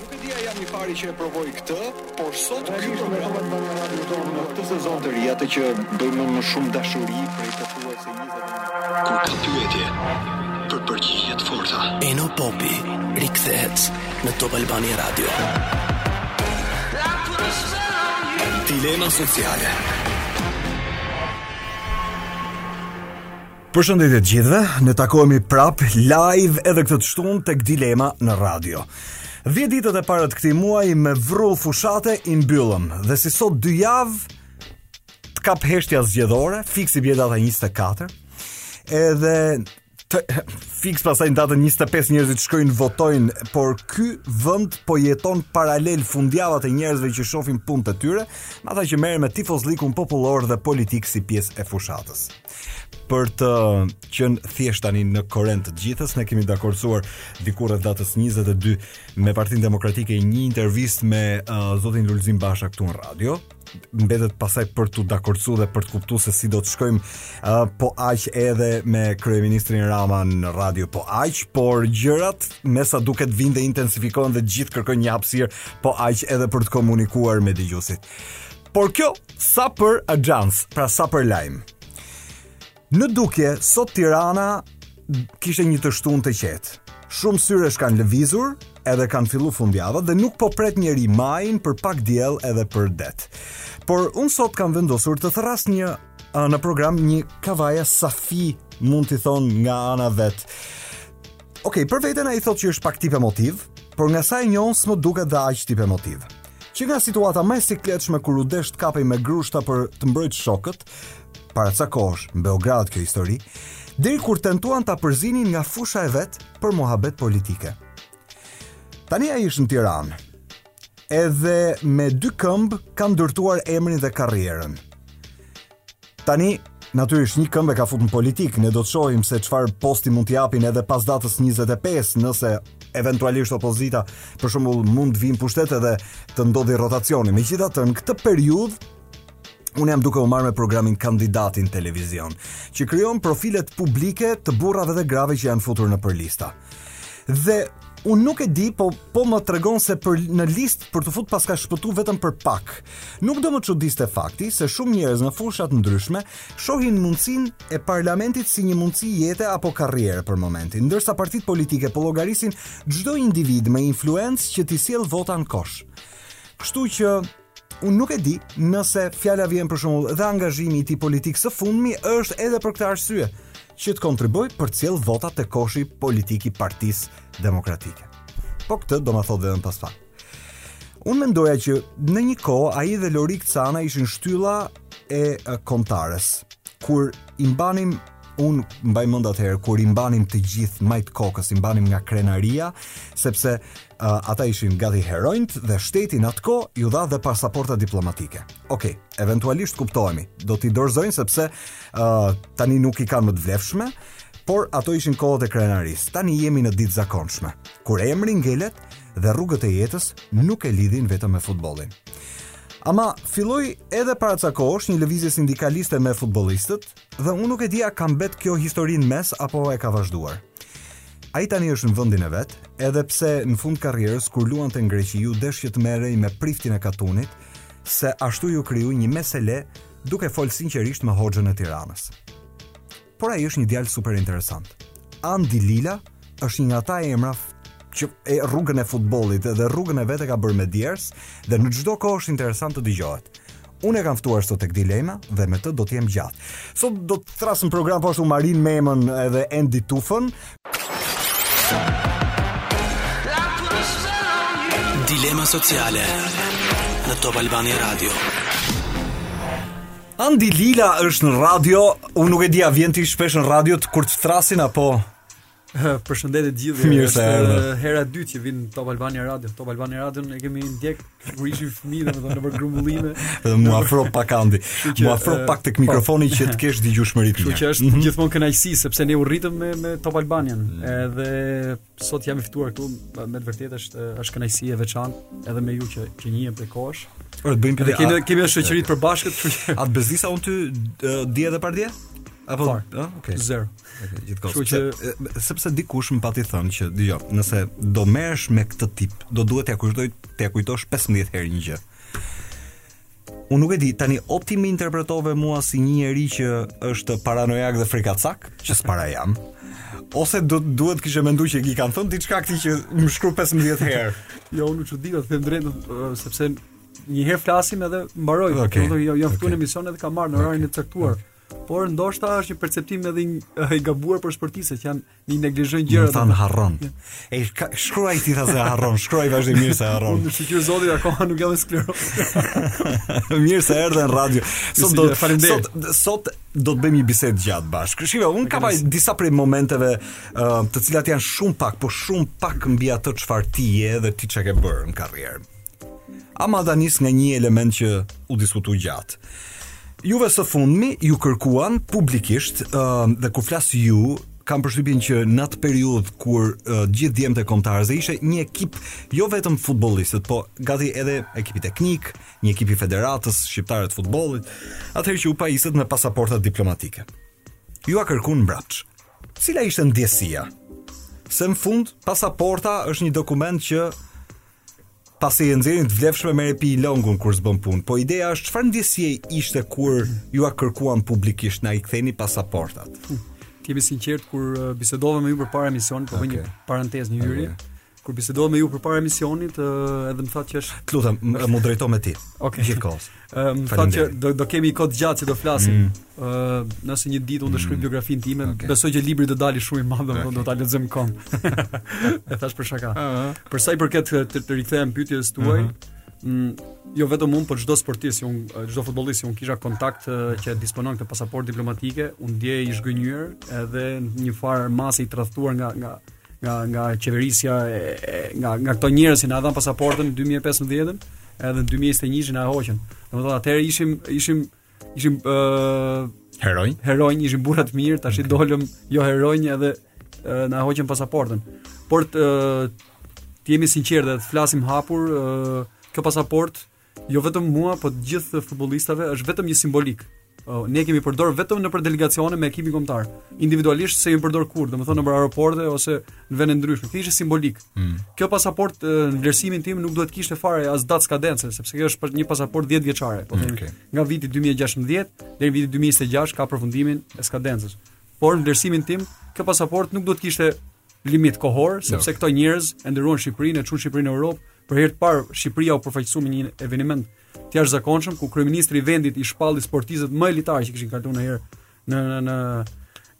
Nuk e di a jam i pari që e provoj këtë, por sot ky program e bën Radio Top në këtë sezon të ri atë që bëj me shumë dashuri prej pothuajse njëzet e një. Kur ka pyetje për përgjigje të forta. Eno Popi rikthehet në Top Albania Radio. Dilema sociale. Përshëndetje të gjithëve, ne takohemi prap live edhe këtë të shtunë tek Dilema në radio. 10 ditët e para të këtij muaji me vrull fushate i mbyllëm dhe si sot dy javë të kap heshtja zgjedhore, fiks i bie data 24. Edhe të, fiks pastaj në datën 25 njerëzit shkojnë votojnë, por ky vend po jeton paralel fundjavat e njerëzve që shohin punët e tyre, me ata që merren me tifozllikun popullor dhe politik si pjesë e fushatës. për të qenë thjesht tani në korrent të gjithë, ne kemi dakordsuar diku rreth datës 22 me Partinë Demokratike një intervistë me uh, zotin Lulzim Basha këtu në radio mbetet pastaj për t'u dakordsu dhe për të kuptu se si do të shkojmë uh, po aq edhe me kryeministrin Rama në radio po aq, por gjërat me sa duket vijnë dhe intensifikohen dhe të gjithë kërkojnë një hapësirë po aq edhe për të komunikuar me dëgjuesit. Por kjo sa për axhans, pra sa për lajm. Në dukje, sot Tirana kishte një të shtunë të qetë. Shumë syresh kanë lëvizur, edhe kanë fillu fundjavat dhe nuk po pret njeri majin për pak diell edhe për det. Por unë sot kam vendosur të thërras në program një kavajas safi mund t'i thonë nga ana vet. Okej, okay, për veten ai thotë që është pak tip emotiv, por nga sa e njoh unë s'më duket dhe aq tip emotiv. Që nga situata më e sikletshme kur u desh të kapej me grushta për të mbrojtë shokët, para ca kohësh në Beograd kjo histori, deri kur tentuan ta përzinin nga fusha e vet për muhabet politike. Tani ai është në Tiranë. Edhe me dy këmbë ka ndërtuar emrin dhe karrierën. Tani, Natyrisht një këmbë e ka fut në politikë, ne do të shohim se çfarë posti mund t'i japin edhe pas datës 25, nëse eventualisht opozita për shembull mund të vijë në pushtet edhe të ndodhë rotacioni. Megjithatë, në këtë periudhë Unë jam duke u marrë me programin Kandidati në televizion, që krijon profilet publike të burrave dhe grave që janë futur nëpër lista. Dhe unë nuk e di, po po më tregon se për në listë për t'u fut paska shpëtu vetëm për pak. Nuk do më çudiste fakti se shumë njerëz nga fusha të ndryshme shohin mundësinë e parlamentit si një mundësi jete apo karriere për momentin, ndërsa partitë politike po llogarisin çdo individ me influencë që t'i sjellë vota në kosh. Kështu që Unë nuk e di nëse fjala vjen për shembull dhe angazhimi i tij politik së fundmi është edhe për këtë arsye, që të kontribuojë për të sjellë vota te koshi politik i partisë demokratike. Po këtë do ma thotë dhe në pas fakt. Unë mendoja që në një kohë ai dhe Lorik Cana ishin shtylla e kombëtares, kur i mbanim unë mbaj mend atëherë kur i mbanim të gjithë majë kokës, i mbanim nga krenaria, sepse ata ishin gati heronjt dhe shteti në atë kohë u dha dhe pasaporta diplomatike. Ok, eventualisht kuptohemi, do t'i dorëzojnë sepse uh, tani nuk i kanë më të vlefshme, por ato ishin kohët e krenarisë. Tani jemi në ditë të zakonshme, kur emri ngelet dhe rrugët e jetës nuk e lidhin vetëm me futbollin. Ama filloi edhe para ca kohësh një lëvizje sindikaliste me futbollistët, Dhe unë nuk e di a ka mbet kjo histori në mes apo e ka vazhduar. Ai tani është në vendin e vet, edhe pse në fund të karrierës kur luante në Greqi iu desh që të merrej me priftin e katunit, se ashtu iu kriju një mesele duke fol sinqerisht me hoxhën e Tiranës. Por ai është një djalë super interesant. Andi Lila është një nga ata emra që rrugën e futbollit dhe rrugën e vet e ka bërë me djersë dhe në çdo kohë është interesant të dëgjohet. Unë e kam ftuar sot tek Dilema dhe me të do të jem gjatë. Sot do të thërras në program po ashtu Marin Memën edhe Endi Tufën. Dilema sociale në Top Albania Radio. Andi Lila është në radio, unë nuk e di a vjen ti shpesh në radiot kur të thërrasin apo Përshëndetje të gjithëve. Mirë se erdhe. Eh, hera e dytë që vij në Top Albania Radio. Top Albania Radio ne e kemi ndjek kur ishim fëmijë domethënë nëpër grumbullime. Edhe m'u afro pak Andi. M'u afro eh, pak tek po. mikrofoni që të kesh dëgjueshmëri të mirë. Kështu që është mhm. gjithmonë kënaqësi sepse ne u rritëm me me Top Albanian. Mm. Edhe sot jam i ftuar këtu me të vërtetë është eh, është kënaqësi e veçantë edhe me ju që që njihemi prej kohësh. Por të bëjmë pyetje. Kemi kemi një shoqëri të përbashkët. A të bezdisa unë ty dje dhe pardje? Apo, ëh, okay. Zero. Kështu që sepse dikush më pati thënë që dëgjo, nëse do merresh me këtë tip, do duhet t'ia kujtoj, t'ia kujtosh 15 herë një gjë. Unë nuk e di, tani o ti më interpretove mua si një njeri që është paranojak dhe frikacak, që s'para jam. Ose do duhet kishe menduar që i kanë thënë diçka këtij që më shkru 15 herë. jo, unë u çudita, them drejt, sepse një herë flasim edhe mbaroi, okay. do të jo, jo okay. emision edhe kam ardhë në orarin e caktuar. Okay. Por ndoshta është një perceptim edhe i gabuar për sportistët që janë neglizhentë në gjëra. Që harron. E shkruaji i thashë harron, shkruaji vazhdimisht se harron. Unë shyqyr zoti akoma nuk jam skleroz. mirë se erdhe në radio. Sot do sot sot do të bëjmë një bisedë të gjatë bashkë. Shiva, unë kam ai disa prej momenteve të cilat janë shumë pak, por shumë pak mbi atë çfarë ti je dhe ti çka ke bërë në karrierë. Ama ta nis nga një element që u diskutu gjatë. Juve së fundmi ju kërkuan publikisht uh, dhe kur flas ju kam përshtypjen që në atë periudhë kur uh, gjithë djemtë e kombëtares dhe ishte një ekip jo vetëm futbollistët, po gati edhe ekipi teknik, një ekip i Federatës Shqiptare të Futbollit, atëherë që u pajisët me pasaporta diplomatike. Jua kërkuan mbrapsht. Cila ishte ndjesia? Se në fund pasaporta është një dokument që pasi e nxjerr të vlefshme merre pi lëngun kur s'bën punë. Po ideja është çfarë ndjesie ishte kur jua kërkuan publikisht na i ktheni pasaportat. Hm. Të jemi të sinqertë kur uh, bisedova me ju përpara emisionit, po okay. një parantezë një hyrje. Okay. Kur bisedova me ju përpara emisionit, uh, edhe më thatë që është Të lutem, më drejto me ti. Okej. Okay. Gjithkohës. Më thatë që do do kemi një kohë të gjatë që do flasim. Mm. Ë, mm. uh, nëse një ditë unë do shkruaj mm. biografinë time, okay. besoj që libri do dalë shumë i madh, do okay. do ta lexojmë kom. e thashë për shaka. Uh -huh. Për sa i përket të, të, të rikthehem pyetjes tuaj, uh -huh. Mm, jo vetëm unë, por çdo sportist, si unë, çdo futbollist, që unë kisha kontakt që disponon këtë pasaportë diplomatike, u ndje i zhgënjyer edhe një farë mase i tradhtuar nga nga nga nga qeverisja nga nga këto njerëz që na dhanë pasaportën në 2015-ën, edhe në 2021-shin na e hoqën. Domethënë atëherë ishim ishim ishim ë uh, heronj, heronj, ishim burra të mirë, tashi dolëm jo heronj edhe uh, na hoqën pasaportën. Por të uh, të jemi sinqertë dhe të flasim hapur, uh, kjo pasaportë Jo vetëm mua, po të gjithë futbollistave është vetëm një simbolikë. Ne e kemi përdor vetëm nëpër delegacione me ekipin kombëtar. Individualisht s'e kemi përdor kurrë, domethënë nëpër aeroporte ose në vende të ndryshme. Kjo ishte simbolikë. Mm. Kjo pasaport në vlerësimin tim nuk duhet kishte fare as datë skadence, sepse kjo është një pasaport 10 vjeçare, po themi. Okay. Nga viti 2016 deri në vitin 2026 ka përfundimin e skadencës. Por në vlerësimin tim, kjo pasaport nuk duhet kishte limit kohor, sepse jo. këto njerëz e nderuan Shqipërinë, e çuan Shqipërinë në Europë, Për herë të parë, Shqipëria u përfaqësua me një eveniment të jashtëzakonshëm ku kryeministri i vendit i shpalli sportistët më elitarë që kishin kaluar ndonjëherë në në në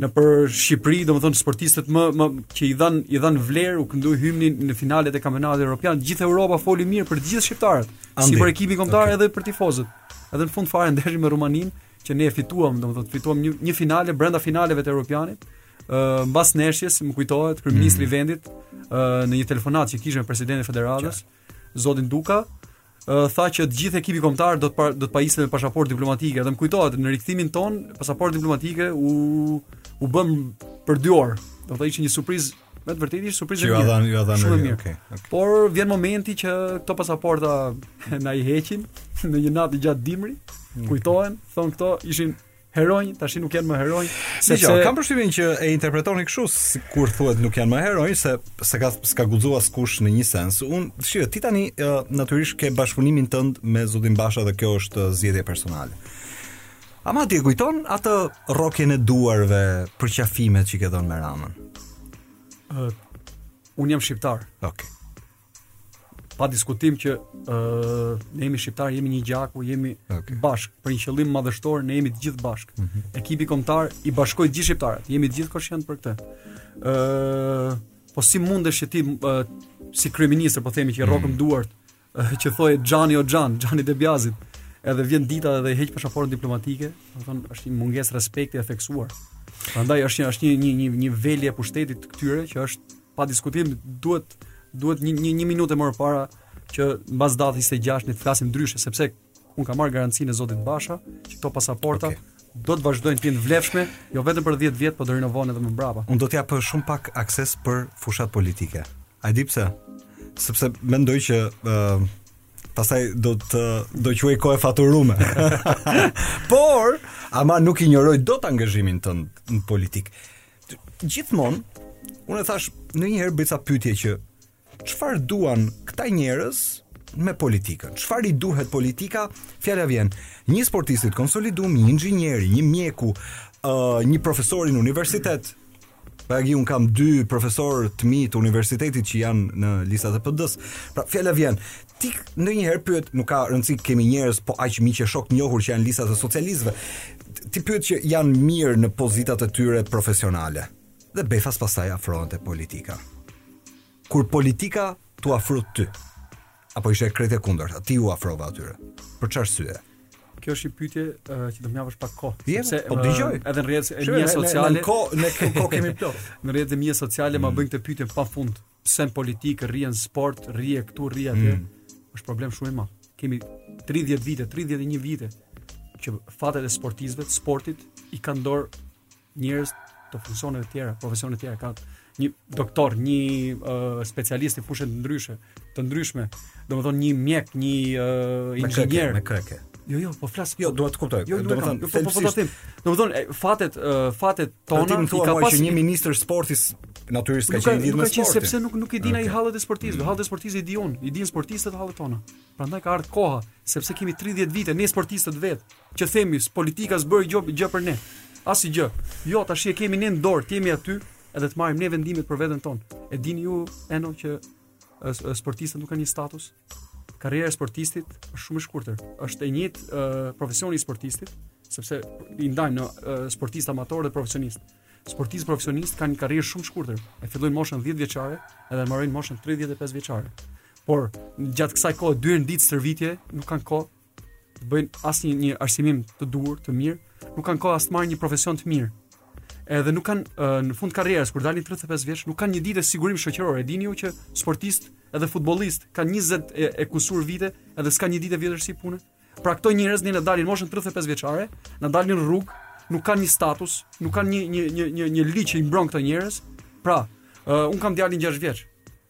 nëpër Shqipëri, domethënë sportistët më më që i dhan i dhan vlerë u këndu hymni në finalet e kampionatit evropian. Gjithë Europa foli mirë për të gjithë shqiptarët, si për ekipin kombëtar okay. edhe për tifozët. Edhe në fund fare ndeshjen me Rumaninë, që ne fituam, domethënë fituam një, një finale brenda finaleve të Europianit. Ë uh, mbas neshjes, më kujtohet kryeministri i mm. vendit uh, në një telefonatë që kishte me presidentin e federatës, zotin Duka, uh, tha që i gjithë ekipi kombëtar do të do të pajiset me pasaportë diplomatike. Dhe më kujtohet në rikthimin tonë, pasaportat diplomatike u u bënë për 2 orë. Do të ishte një surprizë Me të vërtetë ishte surprizë e mirë. Ju dhanë, ju dhanë shumë mirë. Okay, okay. Por vjen momenti që këto pasaporta na i heqin në një natë gjatë dimri, mm. kujtohen, thonë këto ishin heronj, tash nuk janë më heronj, sepse jo, kam përshtypjen që e interpretoni kështu kur thuhet nuk janë më heronj se se ka s'ka guxuar askush në një sens. Unë shikoj ti tani natyrisht ke bashkëpunimin tënd me Zotin Basha dhe kjo është zgjedhje personale. Ama ti e kujton atë rrokjen e duarve përqafimet që ke dhënë me Ramën? Uh, unë jam shqiptar. Okej. Okay pa diskutim që ë uh, ne jemi shqiptar, jemi një gjaku, jemi okay. bashk për një qëllim madhështor, ne jemi të gjithë bashk. Mm -hmm. Ekipi kombëtar i bashkoi gjithë shqiptarët, jemi të gjithë koshient për këtë. ë uh, Po si mundesh që ti uh, si kryeministër po themi që mm -hmm. rrokim duart që thoje Xhani o Xhan, Xhani De Biazit, edhe vjen dita dhe i heq pasaportën diplomatike, domethënë është një mungesë respekti e theksuar. Prandaj është një është një një një velje e pushtetit të këtyre që është pa diskutim duhet duhet një një, një minutë më parë që mbas datës 26 ne të flasim ndryshe sepse Unë kam marrë garancinë e zotit Basha që këto pasaporta okay do të vazhdojnë të jenë të vlefshme, jo vetëm për 10 vjet, por do rinovohen edhe më mbrapa. Unë do të jap shumë pak akses për fushat politike. A di pse? Sepse mendoj që uh, pastaj do të do quaj kohë e faturume. por, ama nuk e injoroj dot angazhimin tënd në politikë. Gjithmonë, unë e thashë ndonjëherë bëj ca pyetje që Çfarë duan këta njerëz me politikën? Çfarë i duhet politika? Fjala vjen. Një sportisti të konsolidum, një inxhinier, një mjeku, uh, një profesori universiteti. Pagi unë kam dy profesorë të mi të universitetit që janë në listat e PD-s. Pra fjala vjen, ti ndonjëherë pyet, nuk ka rëndësi kemi njerëz po aq miq e shok të njohur që janë në listat e socialistëve. Ti pyet që janë mirë në pozitat e tyre profesionale. Dhe befas pastaj afrohen te politika. Kur politika t'u afrua ty, apo ishte krejt e kundërta, ti u afrove atyre. Për ç'arsye? Kjo është një pyetje uh, që do më japësh pak kohë, yeah, sepse po dëgjoj. Uh, edhe në rrjetet e mia sociale, ne kohë ne kohë kemi plot. Në rrjetet e mia sociale mm. ma bëjnë këtë pyetje pa fund. Pse në politikë rri në sport, rri këtu, rri atje? Mm. Është problem shumë i madh. Kemi 30 vite, 31 vite që fatet e sportistëve, sportit i kanë në dorë njerëz të funksioneve të tjera, profesioneve të tjera kanë një doktor, një uh, specialist i fushës të ndryshme, të ndryshme. Domethënë një mjek, një uh, inxhinier me kreke. Jo, jo, po flas. Jo, dua të kuptoj. Jo, do të them, po po do të them. Domethënë fatet fatet tona i ka pasur një ministër sporti s'natyrisht ka qenë i lidhur me sportin. Nuk sepse nuk nuk i din ai hallet e sportistëve, mm. hallet e sportistëve i di unë, i dinë sportistët hallet tona. Prandaj ka ardhur koha, sepse kemi 30 vite ne sportistët vet, që themi politika s'bëri gjë, gjë për ne. Asnjë gjë. Jo, tash e kemi ne në dorë, të jemi aty edhe të marrim ne vendimet për veten tonë. E dini ju Eno që sportistët nuk kanë një status. Karriera e sportistit është shumë e shkurtër. Është e njëjtë uh, profesioni i sportistit, sepse i ndajmë në uh, sportist amator dhe profesionist. Sportistët profesionistë kanë një karrierë shumë të shkurtër. E fillojnë moshën 10 vjeçare edhe e mbarojnë moshën 35 vjeçare. Por gjatë kësaj kohe dy herë në ditë stërvitje nuk kanë kohë të bëjnë as një arsimim të duhur, të mirë, nuk kanë kohë as të marrin një profesion të mirë. Edhe nuk kanë në fund të karrierës kur dalin 35 vjeç, nuk kanë një ditë sigurime shoqërore. E dini ju që sportistë edhe futbollistë kanë 20 e, e kusur vite, edhe s'kanë një ditë vjetërsi pune. Pra këto njerëz ne na dalin moshën 35 vjeçare, na dalin në rrugë, nuk kanë një status, nuk kanë një një një një një ligj që i mbron këto njerëz. Pra, uh, un kam djalin 6 vjeç.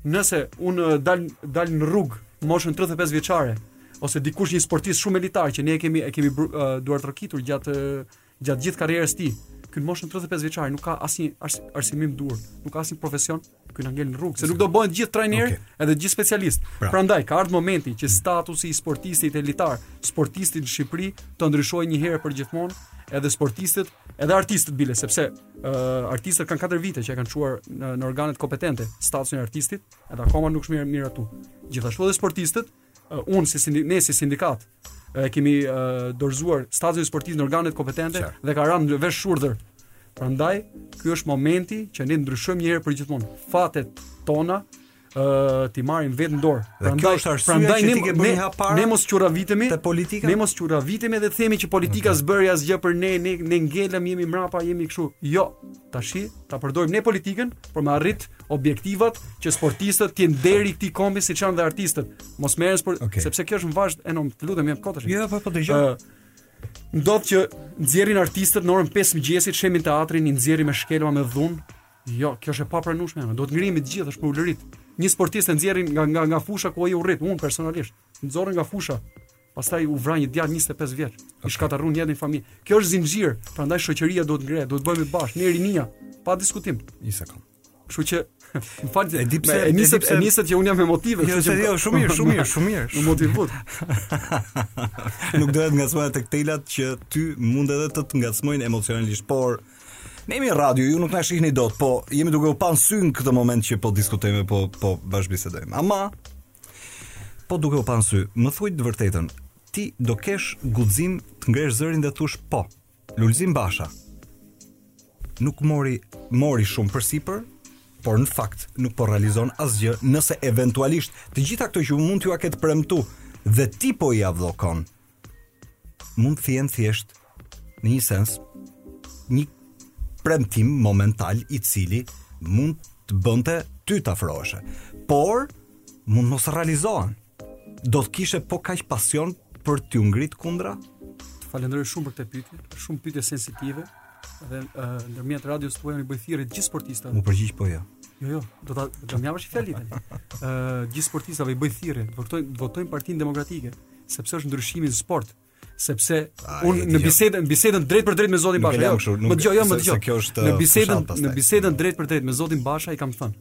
Nëse un uh, dal dal në rrugë moshën 35 vjeçare ose dikush një sportist shumë elitar që ne e kemi e kemi uh, duartrokitur gjatë uh, Gjatë gjithë karrierës së tij, ky në moshën 35 vjeçare nuk ka asnjë arsimim të duhur, nuk ka asnjë profesion, ky na ngel në rrugë, se nuk do bëhen të gjithë trajnerë okay. edhe të gjithë specialistë. Pra. Prandaj ka ardhur momenti që statusi i sportistit elitar, sportistit në Shqipëri të ndryshojë një herë për gjithmonë, edhe sportistët, edhe artistët bile, sepse uh, artistët kanë 4 vite që e kanë çuar në, në organet kompetente statusin e artistit, edhe akoma nuk është mirë miratu. Gjithashtu edhe sportistët unë si sindi, ne si sindikat e kemi e, dorëzuar statusin sportiv në organet kompetente dhe ka rënë në vesh të shurdhër. Prandaj ky është momenti që ne ndryshojmë një herë për gjithmonë fatet tona ë t'i marrim vetë në dorë. Prandaj është arsyeja prandaj që ne, ti ke bërë hap para. Ne mos qurravitemi te politika. Ne mos qurravitemi dhe themi që politika okay. s'bëri asgjë për ne, ne ne ngelëm, jemi mrapa, jemi kështu. Jo, tash ta përdorim ne politikën për të arrit objektivat që sportistët të jenë nderi i këtij kombi siç janë dhe artistët. Mos merren për okay. sepse kjo është në vazhdë Eno, më lutem jam kotësh. Jo, po po dëgjoj. Uh, Ndodh që nxjerrin artistët në orën 5 të mëngjesit, shembin teatrin, i nxjerrin me shkelma me dhunë. Jo, kjo është e papranueshme. Do të ngrihemi të gjithë është për të ulërit. Një sportist e nxjerrin nga nga nga fusha ku ai u rrit, unë personalisht. Nxorrën nga fusha. Pastaj u vra një djalë 25 vjeç, i shkatërruan jetën e familjes. Kjo është zinxhir, prandaj shoqëria duhet ngre, duhet bëhemi bashkë, ne rinia, pa diskutim. Një sekond. Kështu që në fakt e di pse e nisë e nisë që un jam i motivuar, jo, kështu që jo, shumë mirë, shumë mirë, shumë mirë. Shumë i motivum. Nuk doja të të ngacmoja tek telat që ty mund edhe të të ngacmojnë emocionalisht, por Ne jemi në radio, ju nuk na shihni dot, po jemi duke u pa në sy në këtë moment që po diskutojmë, po po bashkëbisedojmë. Ama Po duke u pa në sy, më thuaj të vërtetën, ti do kesh guxim të ngresh zërin dhe thush po. Lulzim Basha, nuk mori mori shumë përsipër, por në fakt nuk po realizon asgjë nëse eventualisht të gjitha këto që mund t'ju a ketë premtu dhe ti po i avokon mund të jenë thjesht në një sens një premtim momental i cili mund të bënte ty të afroheshe. Por, mund të mos realizohen. Do të kishe po kaq pasion për t'u ngrit kundra? Të falenderoj shumë për këtë pyetje, shumë pyetje sensitive dhe uh, ndërmjet radios tuaj i bëj thirrje gjithë sportistave. M'u përgjigj po jo. Jo, jo, do ta do më japësh fjalën. Ë, uh, gjithë sportistave i bëj thirrje, votojnë votojnë Partinë Demokratike. Sepse është ndryshimi në sport sepse un në bisedën në bisedën drejt për drejt me zotin Basha. Jo, jo, më dëgjo, jo, më dëgjo. Në bisedën në bisedën drejt për drejt me zotin Basha i kam thënë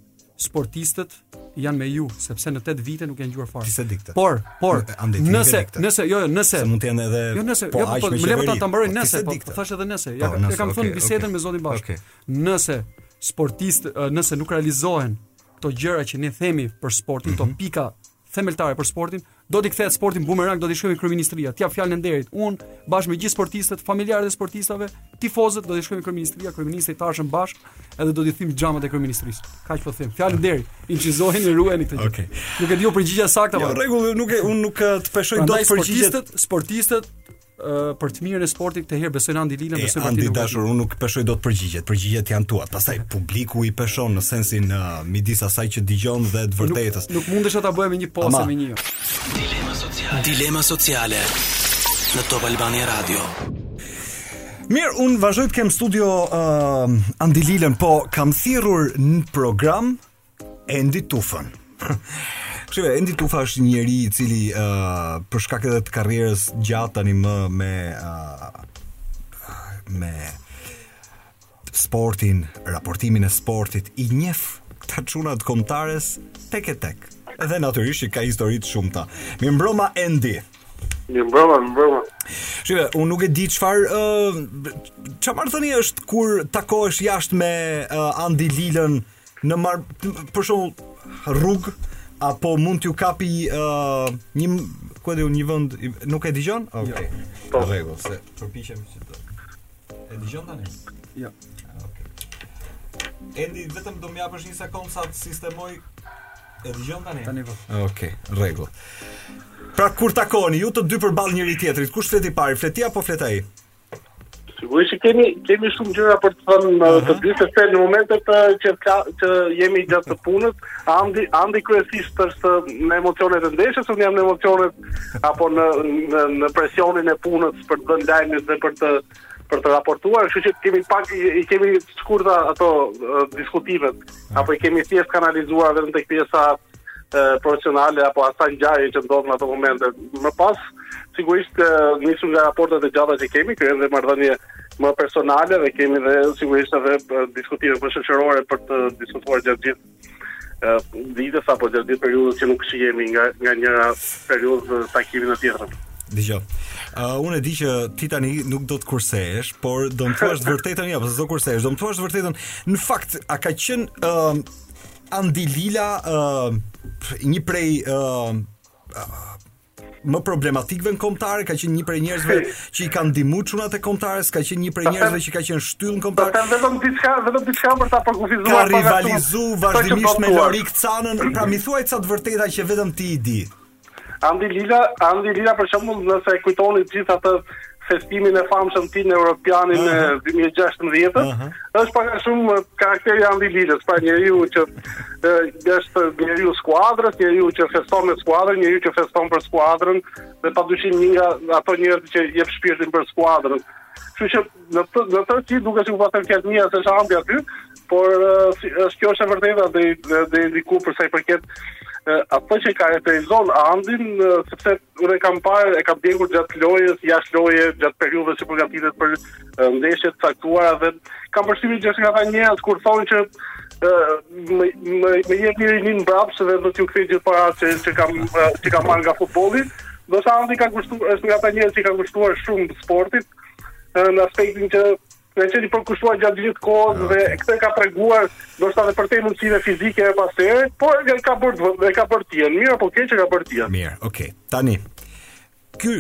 sportistët janë me ju sepse në 8 vite nuk janë dëgjuar fare. Kisa dikte. Por, por, nëse nëse jo, jo, nëse mund të jenë edhe jo, nëse, po, jo, po, më le të ta mbaroj nëse, po, thashë edhe nëse. Ja, po, e kam thënë në bisedën me zotin Basha. Nëse sportist, nëse nuk realizohen këto gjëra që ne themi për sportin, këto mhm. pika themeltare për sportin, do t'i kthehet sporti bumerang, do t'i shkojmë te kryeministria, t'jap fjalën e nderit. Un bashkë me gjithë sportistët, familjarët e sportistave, tifozët do t'i shkojmë te kryeministria, kryeministrit ardhshëm Basha, edhe do t'i thyjm xhamat e kryeministrisë. Kaq po them. Fjalë nderi. Inçizojeni e ruajeni këtë gjë. Okej. Okay. Nuk e di përgjigja saktë apo. Jo, rregull, nuk e un nuk të peshoj dot përgjigjet. Sportistët, sportistët për të mirën e sportit këtë herë besojnë Andi Lilën, besojnë. Andi i dashur, unë nuk peshoj dot përgjigjet, përgjigjet janë tuat. Pastaj publiku i peshon në sensin uh, midis asaj që dëgjon dhe të vërtetës. Nuk, nuk mundesh ta bëjmë një poshtë me një. Dilema sociale. Dilema sociale në Top Albania Radio. Mirë, unë vazhdoj të kem në studio uh, Andi Lilën, po kam thirrur në program Endi Tufën. Shi pe, Endi Tufa është një njeri i cili uh, për shkak edhe të karrierës së gjatë tani më me uh, me sportin, raportimin e sportit i njef këta çunat e kombëtares tek e tek. Edhe natyrisht ka histori të shumta. Mirëmbrëma Endi. Mirëmbrëma, mirëmbrëma. Shi pe, unë nuk e di çfarë, uh, ça marrëdhënie është kur takohesh jashtë me uh, Andi Lilën, uh, në marr për shembull rrug apo mund t'ju kapim uh, një ku e di un një vend nuk e dëgjon? Jo. Okej. Okay. Jo. Po rregull se përpiqem që të e dëgjon tani. Jo. Ah, okay. Endi vetëm do më japësh një sekond sa të sistemoj e dëgjon tani. Tani po. Ah, okej, okay. rregull. Pra kur takoni ju të dy përballë njëri tjetrit, kush flet i pari, flet ti apo flet ai? Sigurisht që kemi kemi shumë gjëra për të thënë ne të dy sepse në momentet ë, që fla, që jemi gjatë punës, Andi Andi kryesisht është në emocionet e ndeshjes, unë jam në emocionet apo në në, në presionin e punës për të dhënë lajmin dhe për të për të raportuar, kështu që kemi pak i i kemi të shkurta ato ë, diskutimet, apo i kemi thjesht kanalizuar vetëm tek pjesa profesionale apo asaj ngjarje që ndodh në ato momente. Më pas, sigurisht nisur nga raportet e gjata që kemi, kemi edhe marrëdhënie më personale dhe kemi dhe sigurisht edhe diskutime më shoqërore për të diskutuar gjatë gjithë ditës apo gjatë gjithë periudhës që nuk shihemi nga nga njëra periudhë takimi në tjetrën. Dëgjo. Uh, unë e di që ti tani nuk do të kursehesh, por do të thuash vërtetën, ja, pse do kursehesh? Do të thuash vërtetën. Në fakt, a ka qenë uh, Andi Lila, uh, një prej uh, më problematikëve në kombëtare, ka qenë një prej njerëzve që i kanë ndihmuar çunat e kombëtares, ka qenë një prej njerëzve që ka qenë shtyllë në kombëtare. Ka vetëm diçka, vetëm diçka për ta përkufizuar. Ka rivalizuar vazhdimisht me Lorik Canën, pra m'i thuaj ca të vërteta që vetëm ti i di. Andi Lila, Andi Lila për shembull, nëse e kujtoni gjithë atë festimin e famshëm të tij në Europianin uh -huh. 2016, uh -huh. është pak a shumë uh, karakteri i Andi Lilës, pra njeriu që uh, është njeri i skuadrës, njeriu që feston me skuadrën, njeriu që feston për skuadrën dhe padyshim një nga ato njerëz që jep shpirtin për skuadrën. Kështu që në të, në të që duke si u pasën kjetë mija se shambi aty, Por është kjo është e vërteta dhe deri diku për sa i përket ato që karakterizon Andin, sepse unë e kam parë e kam ndjekur gjatë lojës, jashtë loje, gjatë periudhës që përgatitet për ndeshje të caktuara dhe kam përshtypjen që është nga ata njerëz kur thonë që më më më jep rininë mbrapsht dhe do t'ju kthej gjithë paratë që, që kam që kam marrë nga futbolli. Ndoshta Andi ka kushtuar është nga ata njerëz që i ka kushtuar shumë sportit në aspektin që Që ka qenë i përkushtuar gjatë gjithë kohës dhe këtë e ka treguar ndoshta dhe përtej mundësive fizike herë pas here, po e ka bërë dhe ka bërë të tijën, mirë apo keq e ka bërë të tijën. Mirë, okej, okay. tani, ky,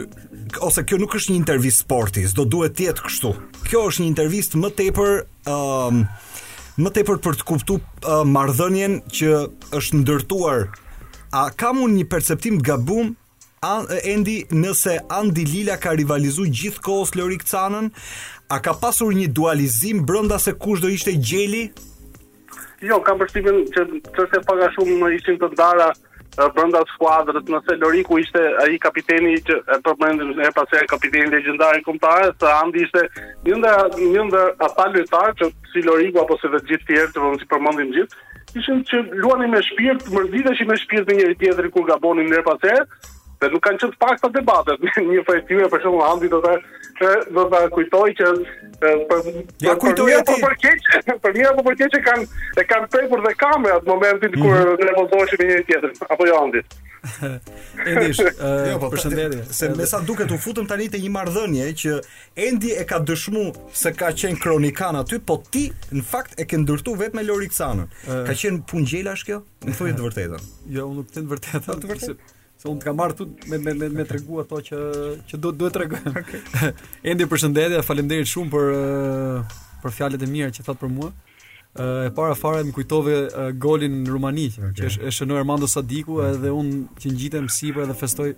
ose kjo nuk është një intervistë sporti, s'do duhet të jetë kështu. Kjo është një intervistë më tepër, um, më tepër për të kuptu uh, marrëdhënien që është ndërtuar. A kam unë një perceptim të gabum An, Endi, nëse Andi Lila ka rivalizu gjithë kohës Lorik Canën, a ka pasur një dualizim brënda se kush do ishte gjeli? Jo, kam përshtypjen që që se pak a shumë më ishin të ndara brënda skuadrës, nëse Loriku ishte ai kapiteni që e përmendim herë pas here kapiteni legjendar i kombëtares, Andi ishte një ndër, një ndër ata lojtarë që si Loriku apo si dhe gjithë të tjerët që të mos i përmendim gjithë, Ishin që luanin me shpirt, mërziteshin me shpirt me njëri tjetrin kur gabonin herë pas herë, dhe nuk kanë qenë të pakta debatet. Një prej tyre për shembull Andi do ta do ta kujtoj që për ja kujtoj për, apo për keq, për mirë apo për keq e kanë e kanë prekur dhe kamerat në momentin mm -hmm. kur mhm. nervozoheshin me njëri tjetrin. Apo jo Andi. Endi, uh, jo, po, përshëndetje. Se me sa duket u futëm tani te një marrëdhënie që Endi e ka dëshmu se ka qenë kronikan aty, po ti në fakt e ke ndërtu vetë me Lorik Sanën. Ka qenë pun gjelash kjo? Më thuaj të vërtetën. Jo, unë nuk të vërtetën. Të vërtetën? Se unë të kam marrë tu me, me, me, me tregu ato që, që duhet duhet tregu. Okay. Endi përshëndetje, faleminderit shumë për, për fjalët e mira që thot për mua. E para fare më kujtove golin në Rumani, okay. që është e shënoi Armando Sadiku okay. edhe unë që ngjitem sipër edhe festoj.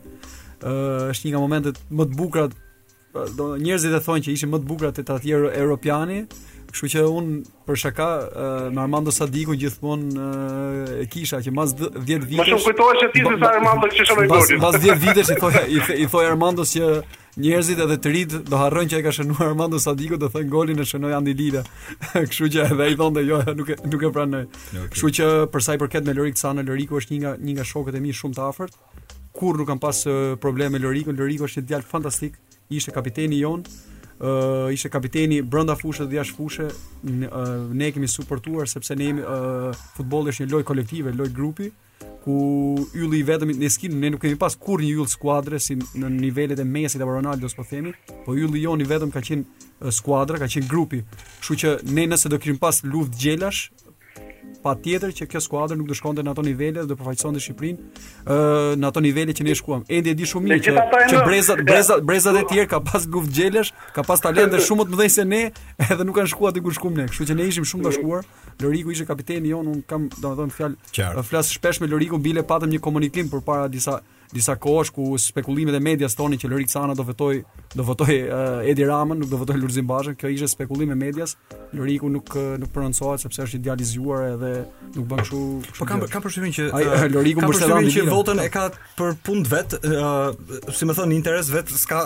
Ë është një nga momentet më të bukura Do njerëzit e thonë që ishin më të bukura te atij Europiani, kështu që un për shaka me Armando Sadiku gjithmonë e kisha që mas 10 vitesh. Më shumë kujtohesh ti se sa Armando që shënoi golin. Mas 10 vitesh i thoja i thoj Armando që njerëzit edhe të rit do harrojnë që e ka shënuar Armando Sadiku do thënë golin e shënoi Andi Lila. Kështu që edhe ai thonte jo, nuk e nuk e pranoj. Kështu që për sa i përket me Lorik Sana, Loriku është një nga një nga shokët e mi shumë të afërt. Kurrë nuk kam pas problem me Lorikun, Loriku është një djalë fantastik, ishte kapiteni jonë, uh, ishte kapiteni brenda fushës dhe jashtë fushës. Uh, ne kemi suportuar sepse ne jemi uh, futbolli është një lojë kolektive, lojë grupi ku ylli i vetëm ne skin ne nuk kemi pas kurrë një yll skuadre si në nivelet e Messit apo Ronaldo po themi, po ylli jonë i vetëm ka qenë skuadra, ka qenë grupi. Kështu që ne nëse do kishim pas luftë gjelash, Patjetër që kjo skuadër nuk do shkonte në ato nivele dhe do përfaqësonte Shqipërinë ë në ato nivele që ne shkuam. Endi e di shumë mirë që, që brezat brezat brezat e tjerë ka pas luftë gjelash, ka pas talente shumë më të mëdhenj se ne, edhe nuk kanë shkuar aty ku shkuam ne. Kështu që ne ishim shumë të bashkuar. Loriku ishte kapiteni jon, un kam domethënë fjalë. Flas shpesh me Loriku, bile patëm një komunikim përpara disa disa kohësh ku spekulimet e medias thonin që Lorik Sana do votojë do votojë uh, Edi Ramën, nuk do votojë Lulzim Bashën. Kjo ishte spekulim e medias. Loriku nuk eh, nuk prononcohet sepse është i idealizuar edhe nuk bën kështu. Po kam kam përshtypjen që Ai, uh, Loriku mbështeton që votën e ka për punë vet, uh, si më thon interes vet, s'ka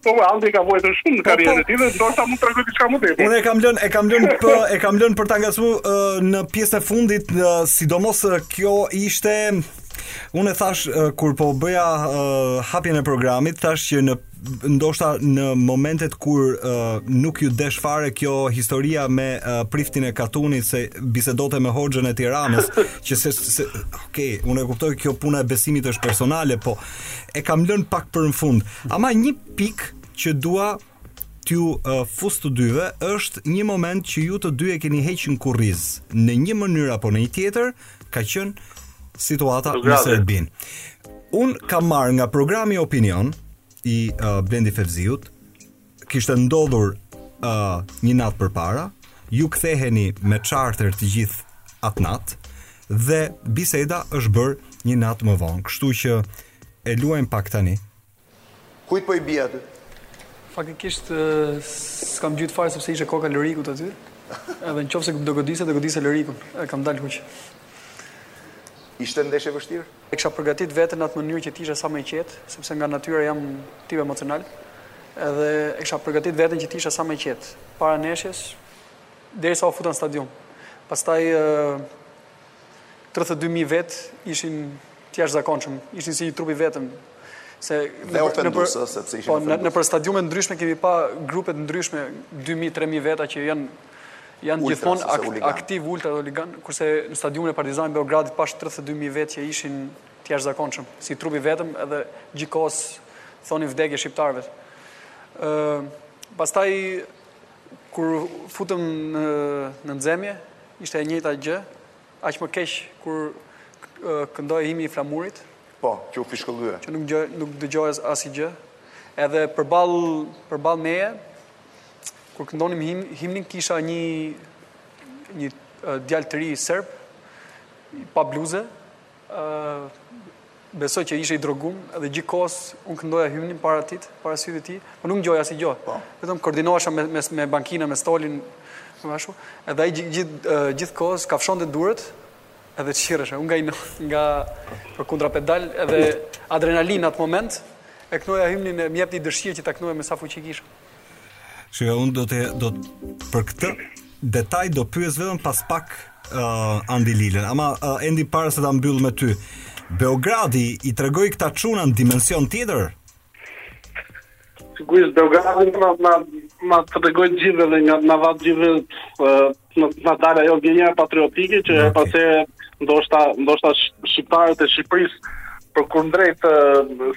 Po po, Andi ka vuajtur shumë në po, karrierën po. e tij dhe ndoshta mund të tregoj diçka më tepër. Unë e kam lënë, e kam lënë p, e kam lënë për ta ngacmuar uh, në pjesën e fundit, uh, sidomos uh, kjo ishte Unë e thash uh, kur po bëja uh, hapjen e programit, thash që në ndoshta në momentet kur uh, nuk ju desh fare kjo historia me uh, priftin e katunit se bisedote me hoxhën e Tiranës, që se, se okay, unë e kuptoj kjo puna e besimit është personale, po e kam lënë pak për në fund. Ama një pik që dua t'ju uh, fus të dyve është një moment që ju të dy e keni hequr në kurriz në një mënyrë apo në një tjetër, ka qenë situata në Serbi. Unë kam marrë nga programi Opinion i uh, Blendi Fevziut kishte ndodhur uh, një natë përpara, ju ktheheni me charter të gjithë atë natë, dhe biseda është bërë një natë më vonë, kështu që e luajmë pak tani. Kujt po i bie aty? Faktikisht, s'kam gjuajtur fare sepse ishte koka e Lorikut aty, edhe në qoftë se do godisja, do godisja Lorikun, e kam dalë huq. Ishte ndeshje e vështirë? E kisha përgatit veten në atë mënyrë që të isha sa më i qetë, sepse nga natyra jam tip emocional, edhe e kisha përgatit veten që të isha sa më i qetë para ndeshjes, derisa u futa në stadium. Pastaj ë 32.000 vetë ishin të jashtëzakonshëm, ishin si një trup i vetëm, se dhe ofenduese sepse ishin po, nëpër stadiume të ndryshme kemi pa grupe të ndryshme 2000 3000 veta që janë Janë gjithmonë aktivë ultra dhe huliganë, kurse në stadiumin e Partizanit të Beogradit pashë 32.000 vetë që ishin të jashtëzakonshëm, si trup i vetëm edhe gjithë kohës thonin vdekje shqiptarëve. Pastaj, kur u futëm në nxemje, ishte e njëta gjë, aq më keq kur këndohej himni i flamurit, po, që u fishkëllye, që nuk dëgjohej asnjë gjë, edhe përballë meje, Kur këndonim himnin kisha një një djalë të ri serb pa bluzë, besoj që ishte i drogum dhe gjithë kohës unë këndoja himnin para tij, para syve të tij, po nuk dëgjoja asnjë gjë. Po. Vetëm koordinohesha me, me, me pankinën, me stolin, më ashtu. Edhe ai gjithë gjithë kohës ka fshon dhe duart edhe çirrej. Unë nga, ino, nga përkundrazi më del edhe adrenalina atë moment, e këndoja himnin e më jepte dëshirë që ta këndoja me sa fuqi kisha. Shikoj, unë do të do për këtë detaj do pyes vetëm pas pak uh, Andi Lilën, ama uh, Endi para se ta mbyll me ty. Beogradi i tregoi këta çuna në një dimension tjetër. Sigurisht Beogradi më më më të tregoi të gjithëve dhe na na vuri gjithë uh, në na doli ajo ndjenja patriotike që okay. pasi ndoshta ndoshta shqiptarët e Shqipërisë përkundrejt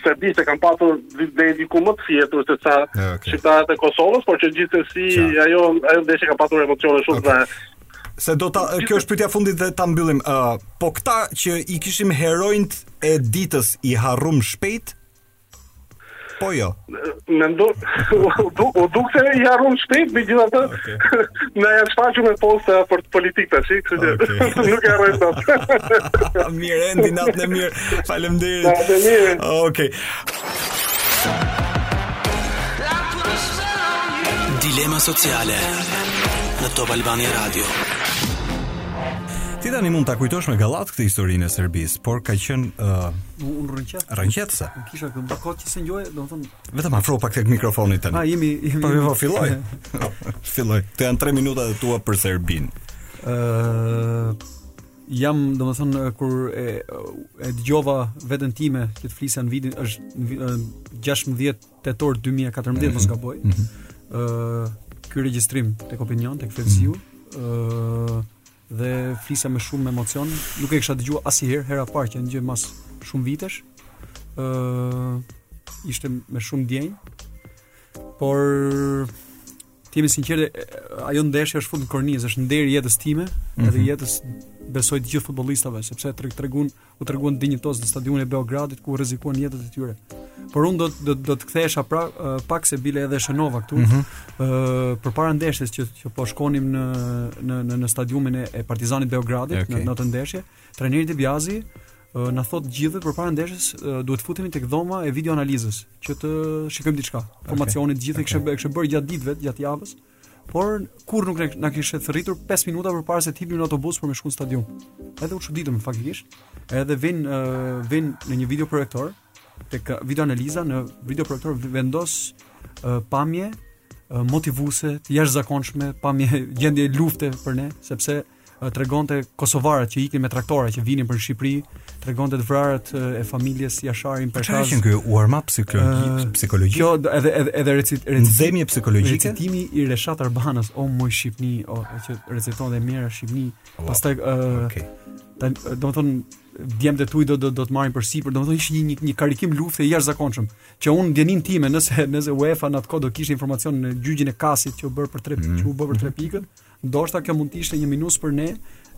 Serbisë e kanë patur dhe diku më të fjetur se sa okay. shqiptarët e Kosovës, por që gjithsesi ajo ajo ndeshje ka patur emocione shumë okay. dhe se do ta kjo është pyetja e fundit dhe ta mbyllim. Uh, po këta që i kishim heronjt e ditës i harrum shpejt? Po jo. Më ndo m'u duk se i harron shpejt me gjithë atë. Okay. Na janë shfaqur meme posta për politikë tash, kështu që okay. nuk e harroj dot. mirë, Endi, natën e mirë. Faleminderit. Natën e mirë. Okej. Dilema sociale në Top Albania Radio. Ti tani mund ta kujtosh me gallatë këtë historinë e Serbisë, por ka qenë uh, U rrëqeth. Rrëqethëse. Unë kisha shumë kohë që s'e ngjoja, domethënë. Vetëm afro pak tek mikrofoni tani. Ah, jemi jemi po, po filloj. filloj. Këto janë 3 minuta të tua për Serbinë. Ëh, uh, jam domethënë kur e e dëgjova veten time që të flisa në vitin është 16 tetor 2014 mm -hmm. mos gaboj. Ëh, mm -hmm. uh, ky regjistrim tek Opinion tek Fevziu. Ëh, mm -hmm. uh, dhe flisa me shumë emocion. Nuk e kisha dëgjuar asnjëherë, hera e parë që e ngjoj mas shumë vitesh. ë uh, ishte me shumë ndjenjë. Por të jemi të sinqertë, ajo ndeshje është futur në kornizë, është nderi i jetës time, mm -hmm. edhe mhm. jetës besoj të gjithë futbollistëve, sepse treg tregun të u treguan dinjitozë në stadiumin e Beogradit ku rrezikuan jetën e tyre. Por unë do do do të kthehesha prapa pak se bile e shënova këtu. Ëh mm -hmm. përpara ndeshjes që që po shkonim në në në, në stadiumin e, e Partizanit të Beogradit okay. në në atë ndeshje, trajneri De Biazi na thotë të gjithëve përpara ndeshjes duhet të futemi tek dhoma e video analizës që të shikojmë diçka. Formacionin okay. gjithë okay. kishte kishte bërë gjatë ditëve, gjatë javës. Por kurrë nuk na kishte thërritur 5 minuta përpara se të hipnim në autobus për me shku në stadium. Edhe u çuditëm faktikisht. Edhe vin uh, vin në një video projektor tek video analiza në video projektor vendos uh, pamje motivuese, të jashtëzakonshme, pamje gjendje lufte për ne, sepse tregonte kosovarët që iknin me traktore që vinin për në Shqipëri, tregonte të vrarët e familjes Jashari për çfarë qe ky warm-up psikologjik, psikologjik. Kjo edhe edhe edhe recit recitimi psikologjik. Recitimi i Reshat Arbanës o moj Shqipni, ajo që reciton e mjera Shqipni. Oh, Pastaj ë uh, okay. Tan domethënë djemtë e tu do do do të marrin përsipër, domethënë ishte një një karikim lufte i jashtëzakonshëm, që në dijeninë time nëse nëse UEFA në atë kohë do kishte informacion në gjyqin e Kasit që u bë për 3 mm -hmm. që u bë për 3 pikët, Ndoshta kjo mund të ishte një minus për ne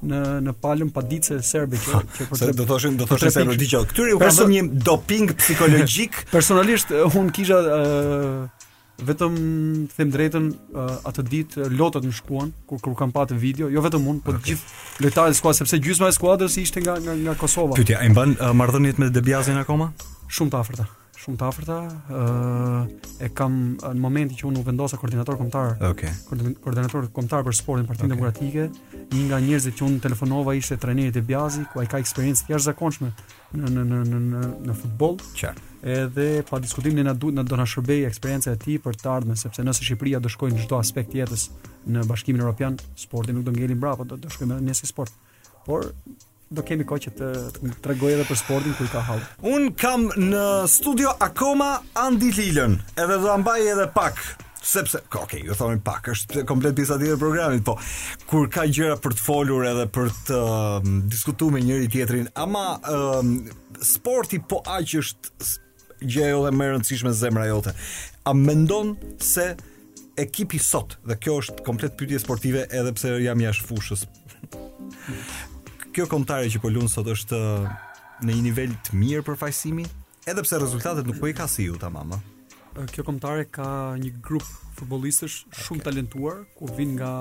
në në palën paditëse serbe që që për do thoshin do thoshin se do dëgjoj. Këtyre u kanë dhënë një doping psikologjik. Personalisht unë kisha uh, me të thënë të drejtën uh, atë ditë lotët më shkuan kur kur kam parë videon, jo vetëm unë, por okay. gjithë lojtarët e skuadrës sepse gjysma e skuadrës ishte nga nga, nga Kosova. Pyetja, a i mban uh, marrëdhëniet me De Biazin akoma? Shumë të afërta. shumë të afërta, ë uh, e kam në momentin që unë u vendosa koordinator kombëtar. Okej. Okay. Koordinator kombëtar për sportin Partinë okay. Demokratike, një nga njerëzit që unë telefonova ishte trajneri De Biazi, ku ai ka eksperiencë të jashtëzakonshme në në në në në, në futboll. Qartë. Edhe pa diskutim ne na duhet na do na shërbej eksperjenca e tij për të ardhmen, sepse nëse Shqipëria do shkojë në çdo aspekt të jetës në Bashkimin Evropian, sporti nuk do ngelet mbrapa, do të shkojmë edhe ne si sport. Por do kemi kohë që të tregoj edhe për sportin kur ka hall. Un kam në studio akoma Andi Lilën, edhe do ta mbaj edhe pak sepse ok, okay ju thoni pak është komplet pjesa tjetër e programit, po kur ka gjëra për të folur edhe për të um, diskutuar me njëri tjetrin, ama um, sporti po aq është gjë ajo dhe më e rëndësishme zemra jote. A mendon se ekipi sot dhe kjo është komplet pyetje sportive edhe pse jam jashtë fushës. Kjo kombëtare që po lun sot është uh, në një nivel të mirë përfaqësimi, edhe pse rezultatet nuk po i ka si ju tamam. Uh, kjo kombëtare ka një grup futbollistësh shumë okay. talentuar ku vijnë nga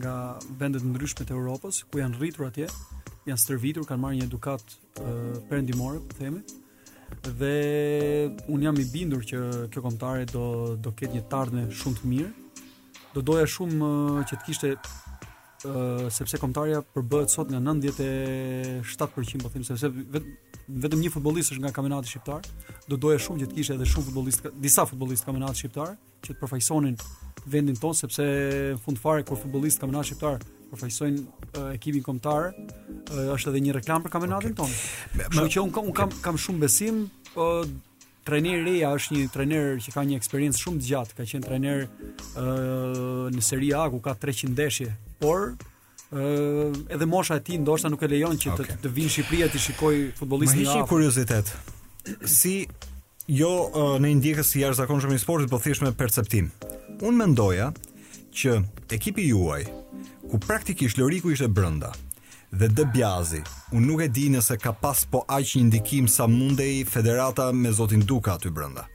nga vende të ndryshme të Evropës, ku janë rritur atje, janë stërvitur, kanë marrë një edukat perëndimore, po themi. Dhe un jam i bindur që kjo kombëtare do do ketë një të ardhme shumë të mirë. Do doja shumë që të kishte ë sepse kombëtarja përbëhet sot nga 97% po them sepse vetëm vetëm një futbollist është nga kampionati shqiptar. Do doja shumë që të kishte edhe shumë futbollistë, disa futbollistë kampionati shqiptar. që të përfaqësonin vendin tonë sepse në fund fare kur futbollistë kampionati shqiptar përfaqësojnë uh, ekipin kombëtar, uh, është edhe një reklam për kampionatin okay. tonë. Kështu që un kam un kam kam shumë besim, uh, trajneri Reja është një trajner që ka një eksperiencë shumë të gjatë, ka qenë trajner uh, në Serie A ku ka 300 ndeshje, por edhe mosha e tij ndoshta nuk e lejon që okay. të, të vijë në Shqipëri të shikoj futbollistin nga afër. Më hiq një kuriozitet. Si jo uh, një ndjekës i jashtëzakonshëm i sportit, po thjesht me perceptim. Un mendoja që ekipi juaj ku praktikisht Loriku ishte brenda dhe De Biazi, un nuk e di nëse ka pas po aq një ndikim sa mundej federata me zotin Duka aty brenda.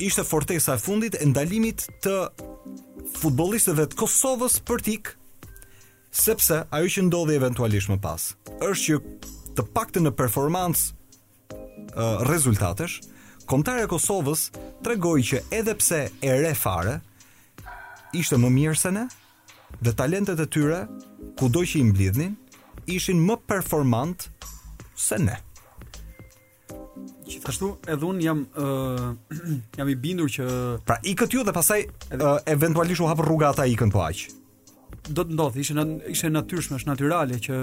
Ishte fortesa e fundit e ndalimit të futbollistëve të Kosovës për t'ik Sepse ajo që ndodhi eventualisht më pas është që të paktën në performancë uh, rezultatesh, Kombëtarja e Kosovës tregoi që edhe pse e re fare ishte më mirë se ne dhe talentet e tyre kudo që i mblidhnin ishin më performant se ne. Gjithashtu edhe un jam uh, jam i bindur që pra ikët ju dhe pastaj edhe... uh, eventualisht u hap rruga ata ikën po aq. Do të ndodh, ishte ishte e natyrshme, është natyrale që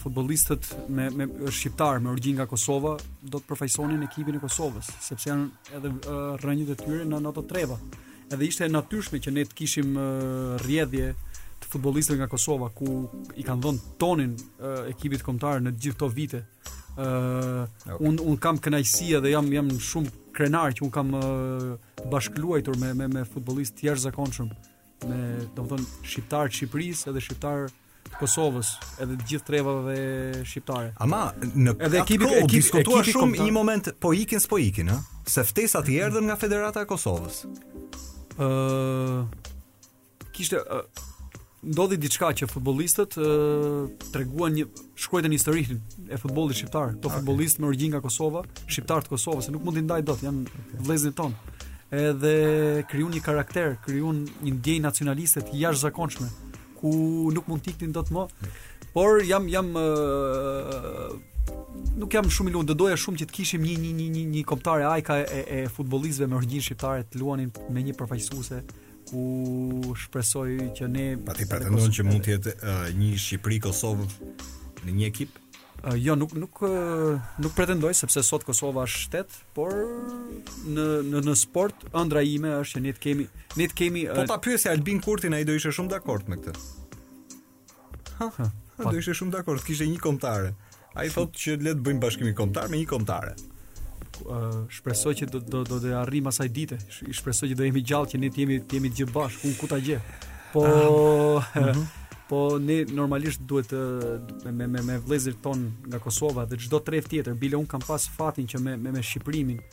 futbollistët me me shqiptar me origjinë nga Kosova do të përfaqësonin ekipin e Kosovës, sepse janë edhe uh, rrënjët e tyre në ato treva. Edhe ishte e natyrshme që ne të kishim uh, rrjedhje të futbollistëve nga Kosova ku i kanë dhënë tonin uh, ekipit kombëtar në gjithë këto vite. Uh, un un kam kënaqësi dhe jam jam shumë krenar që un kam uh, bashkëluajtur me me me futbollistë të jashtëzakonshëm me domthon shqiptar të Shqipërisë edhe shqiptar të Kosovës, edhe të gjithë trevave shqiptare. Ama në edhe ekipi u diskutua ekipi shumë një moment po ikin s'po ikin, ë? Se ftesat i erdhën nga Federata e Kosovës. Ëh, uh, Kishte uh, ndodhi diçka që futbollistët uh, treguan një shkruajtën historinë e futbollit shqiptar. Këto okay. futbollistë me origjinë nga Kosova, shqiptarë të Kosovës, se nuk mund t'i ndaj dot, janë okay. vëllezërit tonë. Edhe krijuan një karakter, krijuan një ndjenjë nacionaliste të jashtëzakonshme ku nuk mund të iknin dot më. Por jam jam uh, nuk jam shumë i lumtur, doja shumë që të kishim një një një një një kombëtare ajka e, e futbollistëve me origjinë shqiptare të luanin me një përfaqësuese ku shpresoj që ne a ti pretendon që mund të jetë uh, një Shqipëri Kosovë në një ekip uh, jo nuk nuk uh, nuk pretendoj sepse sot Kosova është shtet por në në në sport ëndrra ime është që ne të kemi ne të kemi uh, po ta pyesësh Albin Kurtin ai do ishte shumë dakord me këtë Do ishte shumë dakord, kishte një kombëtare. Ai thotë që le të bëjmë bashkimin kombëtar me një kombëtare. Uh, shpresoj që do do do të arrijm asaj dite. Shpresoj që do jemi gjallë që ne të jemi të jemi gjithë bashkë, ku ku ta gjej. Po uh, mm -hmm. po ne normalisht duhet të me me me vëllezërit ton nga Kosova dhe çdo tref tjetër, bile un kam pas fatin që me me me Shqiprimin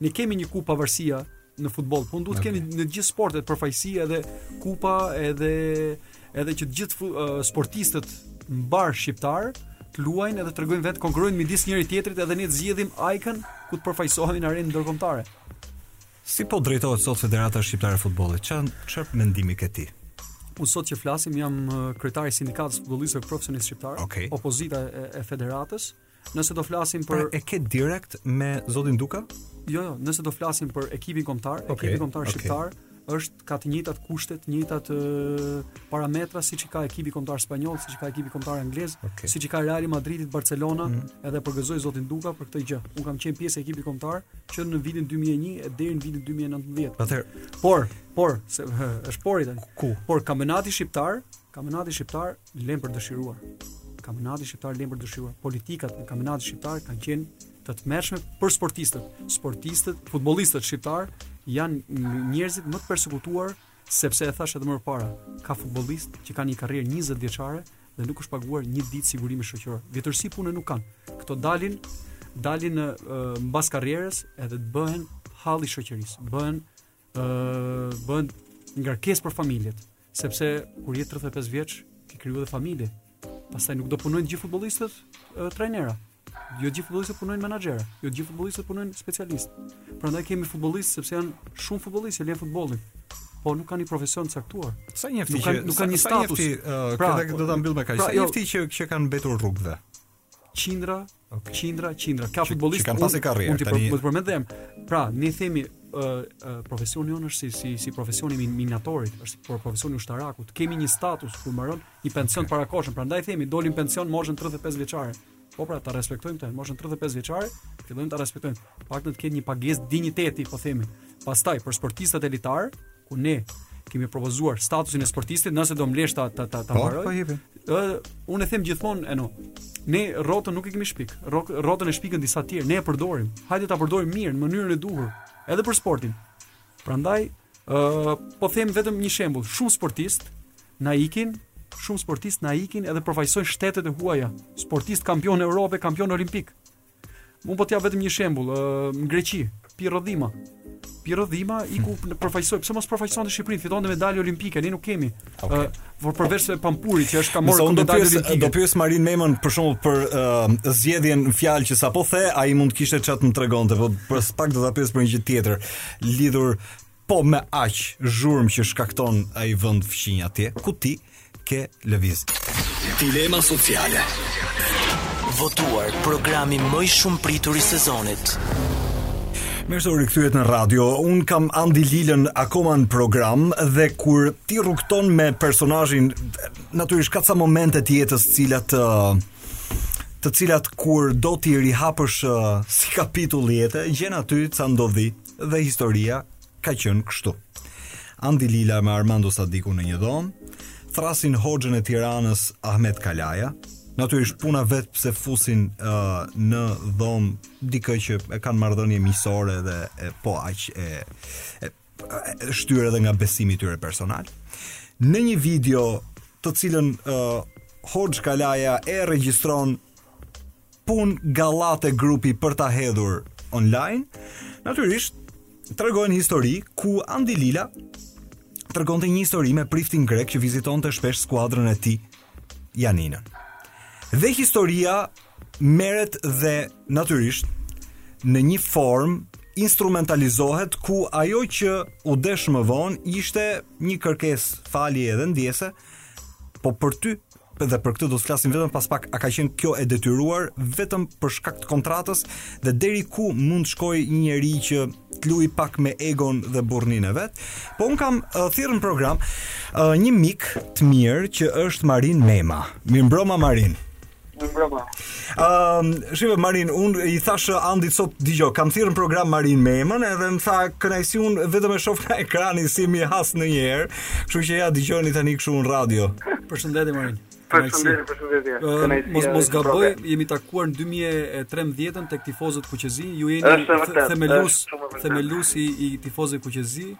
Ne kemi një kupë pavarësia në futboll, po duhet të kemi në të gjithë sportet përfaqësi edhe kupa edhe edhe që të gjithë uh, sportistët mbar shqiptar të luajnë edhe të tregojnë veten, konkurrojnë midis njëri tjetrit edhe ne të zgjedhim ajkën ku të përfaqësohemi në arenën ndërkombëtare. Si po drejtohet sot Federata Shqiptare e Futbollit? Ça çfarë mendimi ke ti? Unë sot që flasim jam uh, kryetar i sindikatës futbollistëve profesionistë shqiptarë, okay. opozita e, e federatës. Nëse do flasim për pra, e ke direkt me zotin Duka? Jo, jo, nëse do flasim për ekipin kombëtar, okay, ekipin kombëtar okay. shqiptar është ka të njëjtat kushte, të njëjtat parametra siç i ka ekipi kombëtar spanjoll, siç i ka ekipi kombëtar anglez, okay. siç i ka Real Madridi, Barcelona, mm. edhe përgëzoj zotin Duka për këtë gjë. Un kam qenë pjesë e ekipit kombëtar që në vitin 2001 e deri në vitin 2019. Atëherë, por, por, se është por-i tani. Ku? Por kampionati shqiptar, kampionati shqiptar Len për dëshiruar. Kampionati shqiptar len për dëshiruar. Politikat në kampionatin shqiptar kanë qenë të tmerrshme për sportistët. Sportistët, futbollistët shqiptar janë njerëzit më të persekutuar sepse e thashë edhe më parë, ka futbollistë që kanë një karrierë 20 vjeçare dhe nuk është paguar një ditë sigurime shoqërore. Vjetërsi pune nuk kanë. Këto dalin dalin në mbas karrierës edhe bëhen halli i shoqërisë. Bëhen ë bëhen ngarkesë për familjet. Sepse kur je 35 vjeç, ke kriju dhe familje. Pastaj nuk do punojnë gjithë futbollistët e, trajnera. Jo gjithë futbollistët punojnë menaxherë, jo gjithë futbollistët punojnë specialistë. Prandaj kemi futbollistë sepse janë shumë futbollistë që lejnë futbollin po nuk kanë një profesion të caktuar. Sa njeh ti që nuk kanë një status. Njeh ti, uh, pra, këtë do ta mbyll me kaq. Pra, sa jo. njeh ti që që kanë mbetur rrugëve. qindra, okay. qindra, qindra. Ka futbollistë që kanë pasë karrierë. Unë tani... të përmend them. Pra, ne themi ë uh, profesioni jonë është si si si profesioni min, minatorit, është si profesioni i ushtarakut. Kemi një status kur mbaron një pension okay. parakoshëm. Prandaj themi dolim pension moshën 35 vjeçare. Po pra, ta respektojmë këtë. Moshën 35 vjeçare, fillojmë ta respektojmë. Paktën të ketë një pagesë dinjiteti, po themi. Pastaj për sportistët elitar, ku ne kemi propozuar statusin e sportistit, nëse do më lesh ta ta ta, ta po, mbaroj. Po, po, Ë, unë e them gjithmonë Eno. Ne rrotën nuk e kemi shpik. Rrotën e shpikën disa të tjerë, ne e përdorim. Hajde ta përdorim mirë në mënyrën e duhur, edhe për sportin. Prandaj, ë, po them vetëm një shembull, shumë sportist na ikin shumë sportist na ikin edhe përfaqësojnë shtetet e huaja, sportist kampion Evrope, kampion olimpik. Unë po të jap vetëm një shembull, në Greqi, Pirro Dhima. Pirro Dhima iku hmm. përfaqësoi, pse mos përfaqësonte Shqipërinë, fitonte medalje olimpike, ne nuk kemi. Okay. Uh, por përveç se Pampuri që është ka marrë këtë medalje olimpike. Do pyes Marin Memën për shembull për uh, zgjedhjen, fjalë që sapo the, ai mund të kishte ça të më tregonte, por për pak do ta pyes për një gjë tjetër, lidhur Po me aq zhurmë që shkakton ai vend fqinj atje, ku ti ke lëviz. Dilema sociale. Votuar programi më i shumë pritur i sezonit. Mirë se u rikthyet në radio. Un kam Andi Lilën akoma në program dhe kur ti rrugëton me personazhin natyrisht ka ca momente të jetës të cilat të të cilat kur do t'i rihapësh si kapitull jete, gjen aty ca ndodhi Dhe historia ka qenë kështu. Andi Lila me Armando Sadiku në një dhomë, thrrasin hoxhën e Tiranës Ahmed Kalaja, Natyrisht puna vet pse fusin uh, në dhomë dikë që e kanë marrëdhënie miqësore dhe e, po aq e, e, e shtyrë edhe nga besimi i tyre personal. Në një video të cilën uh, Hoxh Kalaja e regjistron punë gallate grupi për ta hedhur online, natyrisht tregohen histori ku Andi Lila tregonte një histori me priftin grek që vizitonte shpesh skuadrën e tij Janinën. Dhe historia merret dhe natyrisht në një formë instrumentalizohet ku ajo që u desh më vonë ishte një kërkesë falje dhe ndjese, Po për ty dhe për këtë do të flasim vetëm pas pak a ka qenë kjo e detyruar vetëm për shkak të kontratës dhe deri ku mund të shkojë një njeri që të luaj pak me egon dhe burrninë e vet. Po un kam uh, thirr në program uh, një mik të mirë që është Marin Mema. Mirëmbrëma Marin. Mbrëma. Ëm, uh, shi Marin, un i thash Andit sot dëgjo, kam thirr në program Marin Memën, edhe tha kënaqësi un vetëm e shoh nga ekrani s'jemi has ndonjëherë, kështu që ja dëgjoni tani kështu në radio. Përshëndetje Marin. Përshëndetje, përshëndetje. Kënaqësi. Mos mos gaboj, jemi takuar në 2013 tek tifozët kuqezi, ju jeni themelus, themelus i, i tifozëve kuqezi.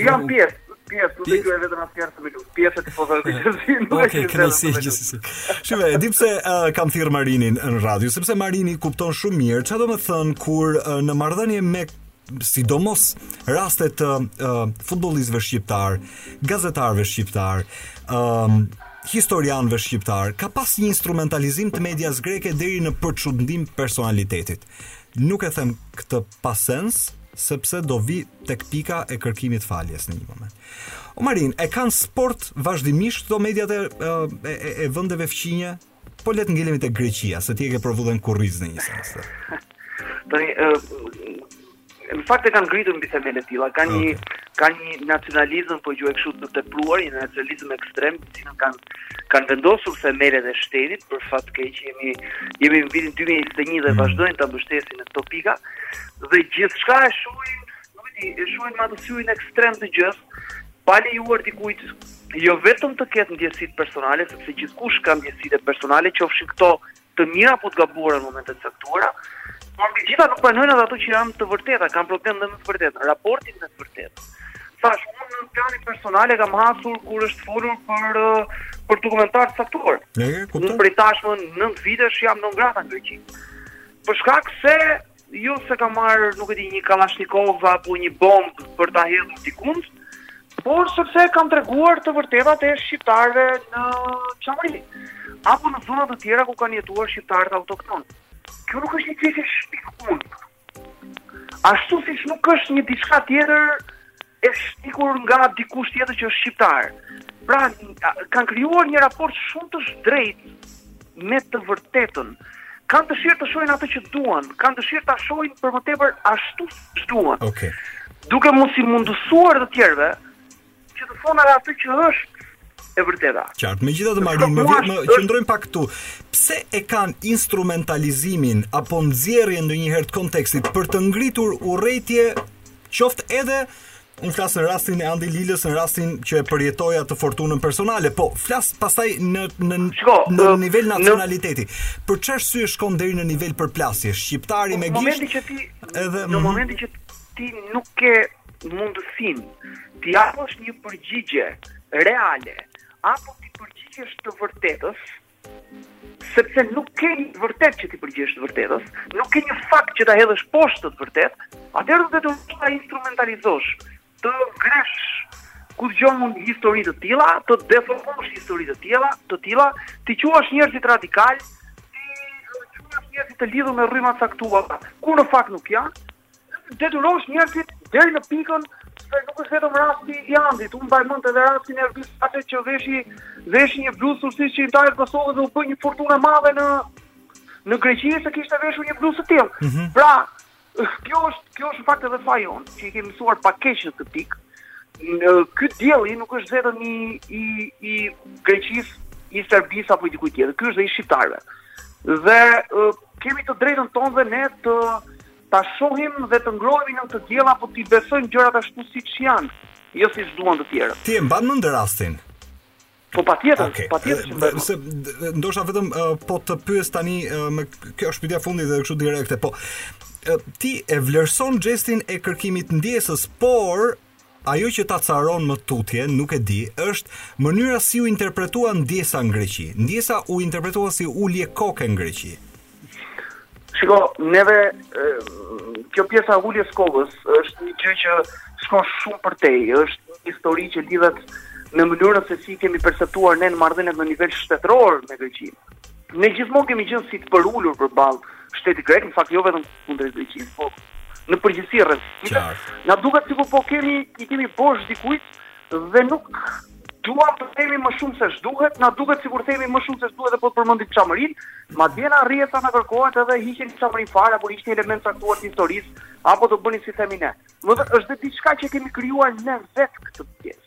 Jam pjesë, pjesë, nuk e gjoj vetëm as njerëz me luftë. Pjesë e tifozëve të Chelsea. Okej, kënaqësi gjithsesi. Shumë e di pse uh, kam thirr Marinin në radio, sepse Marini kupton shumë mirë çfarë do të thotë kur uh, në marrëdhënie me sidomos raste të uh, futbollistëve shqiptar, gazetarëve shqiptar, um, historianëve shqiptar, ka pas një instrumentalizim të medias greke deri në përçudnim të personalitetit. Nuk e them këtë pa sens, sepse do vij tek pika e kërkimit të faljes në një moment. O Marin, e kanë sport vazhdimisht këto mediat e, e, e vendeve fqinje? Po le të ngelemi te Greqia, se ti e ke provu dhe në kurriz në një sens. Tani, Në fakt e kanë ngritur mbi themele të tilla, kanë një kanë një nacionalizëm po e quaj kështu të tepruar, një nacionalizëm ekstrem, të cilën kanë kanë vendosur themelet e shtetit për fat të keq jemi jemi në vitin 2021 dhe mm. vazhdojnë ta mbështesin në këto pika dhe gjithçka e shohin, nuk e di, e shohin me atë syrin ekstrem të gjës, pa lejuar dikujt jo vetëm të ketë ndjesitë personale, sepse gjithkush ka ndjesitë personale, qofshin këto të mira apo të gabuara në momente të caktuara, por mbi të gjitha nuk pranojnë edhe ato që janë të vërteta, kanë problem dhe me të vërtetën, raportin me të vërtetën. Thash, unë në planin personal e kam hasur kur është folur për uh, për dokumentarë të caktuar. Unë prej tashmë 9 vitesh jam non grata në Greqi. Për shkak se Jo se kam marrë, nuk e di, një kalashnikov apo një bombë për ta hedhur dikund, por sepse kam treguar të vërtetat e shqiptarëve në Çamëri apo në zona të tjera ku kanë jetuar shqiptarët autoktonë. Kjo nuk është një gjë e shpikun. Ashtu siç nuk është një diçka tjetër e shpikur nga dikush tjetër që është shqiptar. Pra, kanë krijuar një raport shumë të drejtë me të vërtetën. Kanë dëshirë të shohin atë që duan, kanë dëshirë ta shohin për më tepër ashtu siç duan. Okej. Okay. Duke mos i mundësuar të tjerëve që të thonë edhe atë që është e vërteta. Qartë, megjithatë Marin, më vjen mirë, qëndrojmë pak këtu. Pse e kanë instrumentalizimin apo nxjerrjen ndonjëherë të kontekstit për të ngritur urrejtje Qoftë edhe Unë flas në rastin e Andi Lilës, në rastin që e përjetoi atë fortunën personale, po flas pastaj në në Shko, në nivel nacionaliteti. Në... Për çfarë arsye shkon deri në nivel përplasje? Shqiptari me gisht. Në momentin që ti edhe në mhm. momentin që ti nuk ke mundësinë t'i japësh një përgjigje reale apo t'i përgjigjesh të vërtetës, sepse nuk ke një të vërtetë që t'i përgjigjesh të vërtetës, nuk ke një fakt që ta hedhësh poshtë të vërtetën, atëherë do të duhet ta instrumentalizosh, të ngresh kudo që mund histori të tilla, të deformosh histori të tilla, të tilla, t'i quash njerëzit radikalë, t'i quash njerëzit të lidhur me rryma të caktuara, kur në fakt nuk janë, detyrosh njerëzit deri në pikën se nuk është vetëm rasti i Andit, unë mbaj mend edhe rastin e Ervis atë që veshi veshi një bluzë tursi që i ndaj në Kosovë dhe u bë një fortunë e madhe në në Greqi se kishte veshur një bluzë të tillë. Mm -hmm. Pra, kjo është kjo është në fakt edhe faji jonë, që i kemi mësuar pak keq në këtë pikë. Në ky dielli nuk është vetëm i i i Greqisë, i Serbisë apo i dikujt tjetër. Ky është dhe i shqiptarëve. Dhe uh, kemi të drejtën tonë dhe ne të Ta shohim dhe të ngrohemi nën këtë diell apo t'i besojmë gjërat ashtu siç janë, jo siç duan të tjerët. Ti e mban mend rastin? Po patjetër, okay. patjetër që e mbaj. Se ndoshta vetëm uh, po të pyes tani uh, me kjo është pyetja e fundit dhe kështu direkte, po ti e vlerëson gjestin e kërkimit të ndjesës, por Ajo që të acaron më tutje, nuk e di, është mënyra si u interpretua ndjesa në Greqi. Ndjesa u interpretua si ulje koke në Greqi. Shiko, neve kjo pjesa e uljes së kokës është një gjë që shkon shumë përtej, është një histori që lidhet me mënyrën se si i kemi perceptuar ne marrëdhëniet në nivel shtetëror me Greqinë. Ne gjithmonë kemi qenë si të përulur përballë shtetit grek, në fakt jo vetëm Kundër Greqisë, po në përgjithësi rrezik. Na duket sikur po kemi i kemi borxh dikujt dhe nuk duam të themi më shumë se ç'duhet, na duket sikur themi më shumë se ç'duhet dhe po të përmendim Çamërinë, madje na rrjeta na kërkohet edhe hiqeni Çamërinë fare apo hiqni elementë të caktuar të historisë apo do bëni si themi ne. Do të thotë është diçka që e kemi krijuar ne vetë këtë pjesë.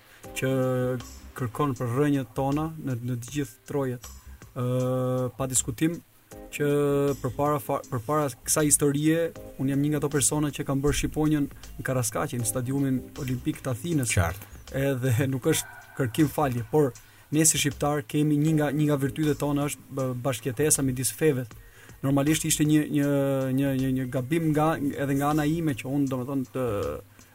që kërkon për rrënjët tona në në të gjithë trojet. ë uh, pa diskutim që përpara përpara kësaj historie un jam një nga ato persona që kanë bërë shqiponjën në Karaiskaqi në stadiumin Olimpik të Athinës. Qartë. Edhe nuk është kërkim falje, por ne si shqiptar kemi një nga një nga virtytet tona është bashkëjetesa midis feve. Normalisht ishte një një një një një gabim nga edhe nga ana ime që un domethënë të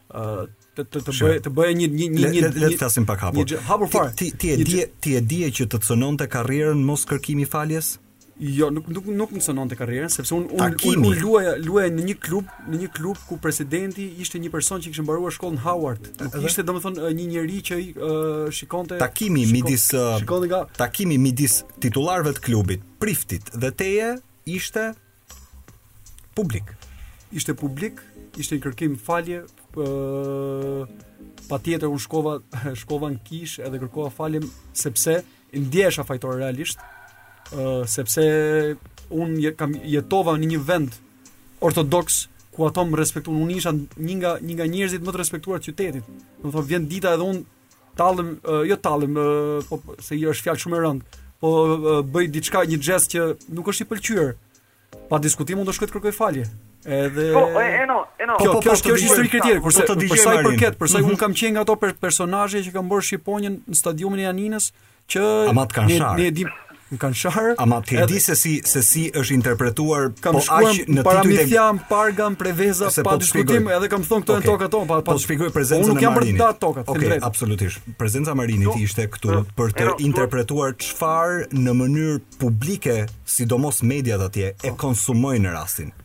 të të të bëj të bëj një një një një le të flasim pak hapur. Hapur fare. Ti ti e di ti e di që të cënonte karrierën moskërkimi i faljes? Jo, nuk nuk nuk më cënonte karrierën sepse un un un, un luaja luaja në një klub, në një klub ku presidenti ishte një person që kishte mbaruar shkollën Howard. Nuk dhe? ishte domethënë një njeri që i uh, shikonte takimi shiko, midis shikonte nga takimi midis titullarëve të klubit, priftit dhe teje ishte publik. Ishte publik, ishte një kërkim falje, ë patjetër unë shkova, shkova në kish edhe kërkova falje, sepse u ndjesha fajtor realisht, ë sepse unë kam jetova në një vend ortodoks, ku ato më respektuan. Unë isha një nga një nga njerëzit më të respektuar të qytetit. Domethënë vjen dita edhe unë Tallem, jo tallem, po se i është fjalë shumë e rëndë. Po bëj diçka një xhest që nuk është i pëlqyer. Pa diskutim unë do shkoj të kërkoj falje. Edhe Po, e, e no, e no. Kjo, po, po, kjo është kjo është histori tjetër, kurse për sa i përket, për sa unë mhm. kam qenë nga ato personazhe që kanë bërë shqiponjën në stadiumin e Janinës, që më kanë sharë. Ne e dimë më kanë sharë. Ama ti e di se si se si është interpretuar kam po aq në para mi jam Parga Preveza pa po diskutim edhe kam thon këto janë toka jonë pa po shpjegoj prezencën e Marinit. Unë nuk jam për të ndarë tokat. Okej, okay, absolutisht. Prezenca e Marinit so, ishte këtu so, për të so, interpretuar çfarë në mënyrë publike, sidomos mediat atje e konsumojnë rastin.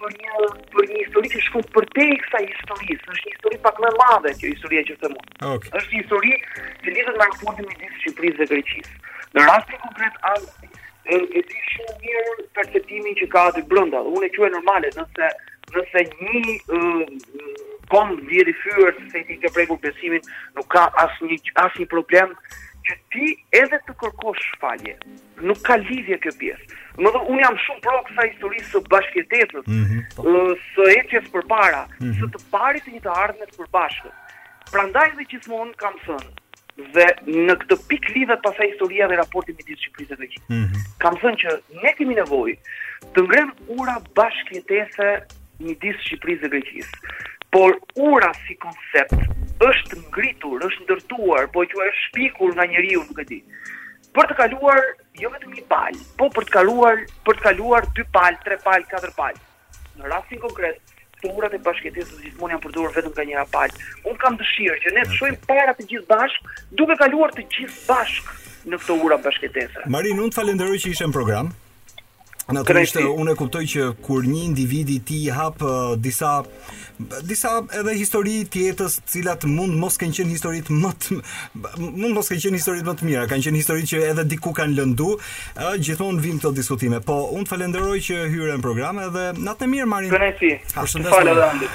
për një për një histori që shkon përtej kësaj historie, është një histori pak më e madhe kjo historia që them unë. Okay. Është një histori që lidhet me raportin midis Shqipërisë dhe Greqisë. Në rastin konkret ai e e di shumë mirë perceptimin që ka aty brenda. Unë e quaj normale nëse nëse një komb ndihet i fyer se ti ke prekur besimin, nuk ka asnjë asnjë problem që ti edhe të kërkosh falje. Nuk ka lidhje kjo pjesë. Më dhe unë jam shumë pro kësaj historisë së bashkjetesës, mm -hmm, po. së ecjes përpara, mm -hmm. së të parit të një të ardhmeje të përbashkët. Prandaj dhe gjithmonë kam thënë, dhe në këtë pik lidhet pasaj historia dhe raporti midis Shqipërisë dhe Greqisë. Mm -hmm. Kam thënë që ne kemi nevoj të ngrem ura bashkjetese midis Shqipërisë dhe Greqisë. Por ura si koncept është ngritur, është ndërtuar, apo që është shpikur nga njeriu, nuk e di. Për të kaluar jo vetëm një palë, po për të kaluar, për të kaluar dy palë, tre palë, katër palë. Në rastin konkret, këto urat e bashkëjetesës gjithmonë janë përdorur vetëm nga njëra palë. Unë kam dëshirë që ne të shkojmë para të gjithë bashkë, duke kaluar të gjithë bashkë në këto ura bashkëjetese. Marin, unë të falenderoj që ishe në program. Natyrisht unë e kuptoj që kur një individi ti i hap uh, disa disa edhe histori të jetës, të cilat mund mos kanë qenë histori të më të mund mos kanë qenë histori më të mira, kanë qenë histori që edhe diku kanë lëndu, uh, gjithmonë vijnë këto diskutime. Po unë të falenderoj që hyre në program edhe natën e mirë Marin. Kënaqësi. Përshëndetje.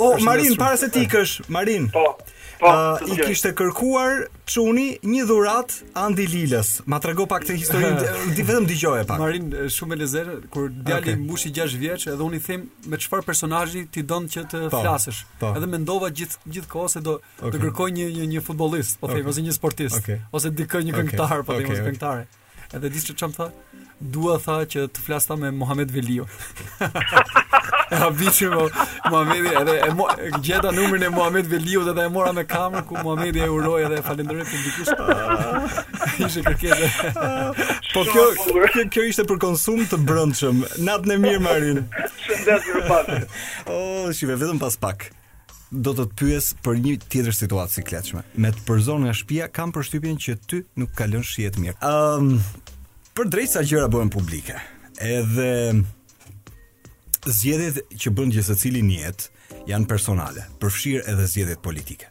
O Marin, para se të ikësh, Marin. Po. Po, uh, i kishte kërkuar Çuni një dhuratë Andi Lilës. Ma trego pak këtë historinë, Andi vetëm dëgjoje pak. Marin shumë me lezet kur djali okay. mbushi 6 vjeç edhe unë i them me çfarë personazhi ti don që të pa, po, flasësh. Pa. Po. Edhe mendova gjithë gjithë kohës se do okay. të kërkojë një një një futbollist, po okay. them ose një sportist, okay. ose dikë një këngëtar, okay. po them okay. ose këngëtare. Edhe di që ç'më tha? Dua tha që të flas tha me Muhamed Veliun. e habitë mo, Muhamedi, edhe e mo, gjeta numrin e Muhamed Veliut dhe dhe e mora me kamerë ku Muhamedi e uroi edhe e falenderoj publikisht. Ishte kërkesë. po kjo, kjo, kjo ishte për konsum të brendshëm. Natën e mirë, Marin. Shëndet, mirupafshim. O, oh, shive, vetëm pas pak. Do të të pyes për një tjetër situatë të sikletshme. Me të përzon nga shtëpia, kam përshtypjen që ty nuk ka lënë shije të mirë. Ëm um, përderisa gjëra bëhen publike. Edhe zgjedhjet që bën gjithsecili në jetë janë personale, përfshirë edhe zgjedhjet politike.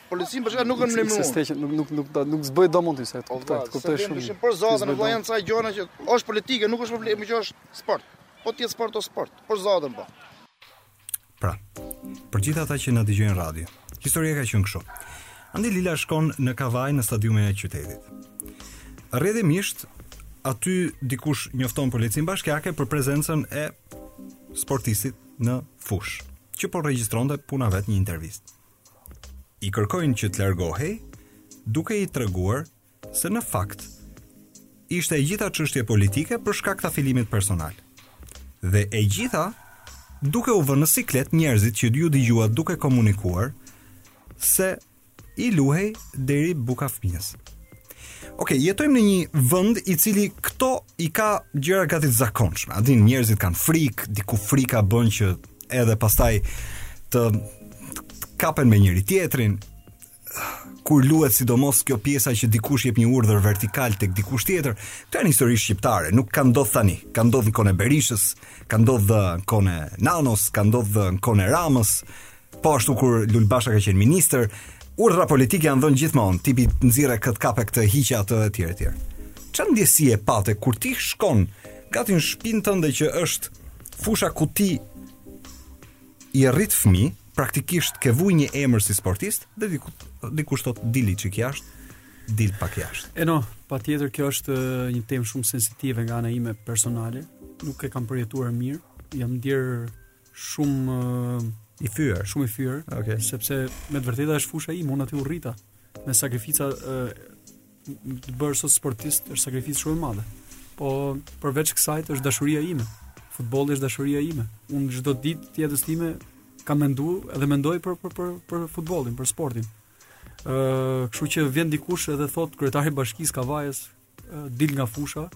Policinë bashkiake nuk e më lemru. Se ste që nuk, nuk, nuk, nuk, nuk s'bëj domethënë se të kuptoj, të kuptoj shumë. Se për zotin, vëlla janë ca gjëna që është politike, nuk është problemi që është sport. Po të jetë sport o sport, për zotin po. Pra, për gjithë ata që na dëgjojnë në radio, historia ka qenë kështu. Andi Lila shkon në Kavajë në stadiumin e qytetit. Rrjedhimisht, aty dikush njofton policinë bashkiake për prezencën e sportistit në fushë, që po regjistronte punën e vet një intervistë. i kërkojnë që të largohej, duke i treguar se në fakt ishte e gjitha çështje politike për shkak të afilimit personal. Dhe e gjitha duke u vënë në siklet njerëzit që ju dëgjuat duke komunikuar se i luhej deri buka e fëmijës. Ok, jetojmë në një vend i cili këto i ka gjëra gati të zakonshme. A din, njerëzit kanë frikë, diku frika bën që edhe pastaj të kapen me njëri tjetrin kur luhet sidomos kjo pjesa që dikush jep një urdhër vertikal tek dikush tjetër, këto janë histori shqiptare, nuk kanë ndodhur tani. Kanë ndodhur në kohën e Berishës, kanë ndodhur në kohën e Nanos, kanë ndodhur në kohën e Ramës, po ashtu kur Lul Basha ka qenë ministër, urdhra politike janë dhënë gjithmonë, tipi nxirre kët kape këtë hiqe atë etj etj. Çfarë ndjesie pate kur ti shkon gati në shpinë tënde që është fusha ku ti je rrit fëmijë, praktikisht ke vu një emër si sportist dhe diku dikush thot dil i çik jashtë, dil pak jashtë. E no, patjetër kjo është një temë shumë sensitive nga ana ime personale. Nuk e kam përjetuar mirë. Jam ndier shumë i fyer, shumë i fyer. Okej, okay. sepse me të vërtetë është fusha ime, unë aty u rrita me sakrifica Të bëhesh sot sportist është sakrificë shumë e madhe. Po përveç kësaj është dashuria ime. Futbolli është dashuria ime. Unë çdo ditë të jetës time kam menduar edhe mendoj për për për për futbollin, për sportin. Ëh, uh, kështu që vjen dikush edhe thot kryetari i bashkisë Kavajës, uh, dil nga fusha,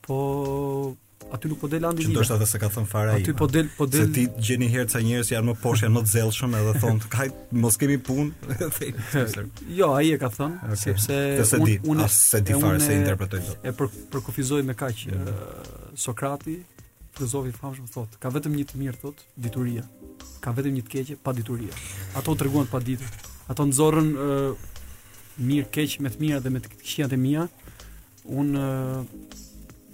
Po aty nuk po del Andi Lila. Që ndoshta edhe s'e ka thënë fare ai. Aty po del, po del. Se ti di nji herë ca njerëz janë më poshtë, janë më të zellshëm edhe thon, "Hajt mos kemi punë." jo, ai e ka thënë, okay. sepse se unë un, as s'e di fare s'e interpretoj dot. E për përkufizoj me kaq mm. uh, Sokrati, filozofi i famshëm thot, ka vetëm një të mirë thot, dituria. Ka vetëm një të keqe, padituria. Ato treguan padituri. Ato nxorrën uh, mirë keq me të mira dhe me të këqijat e mia Unë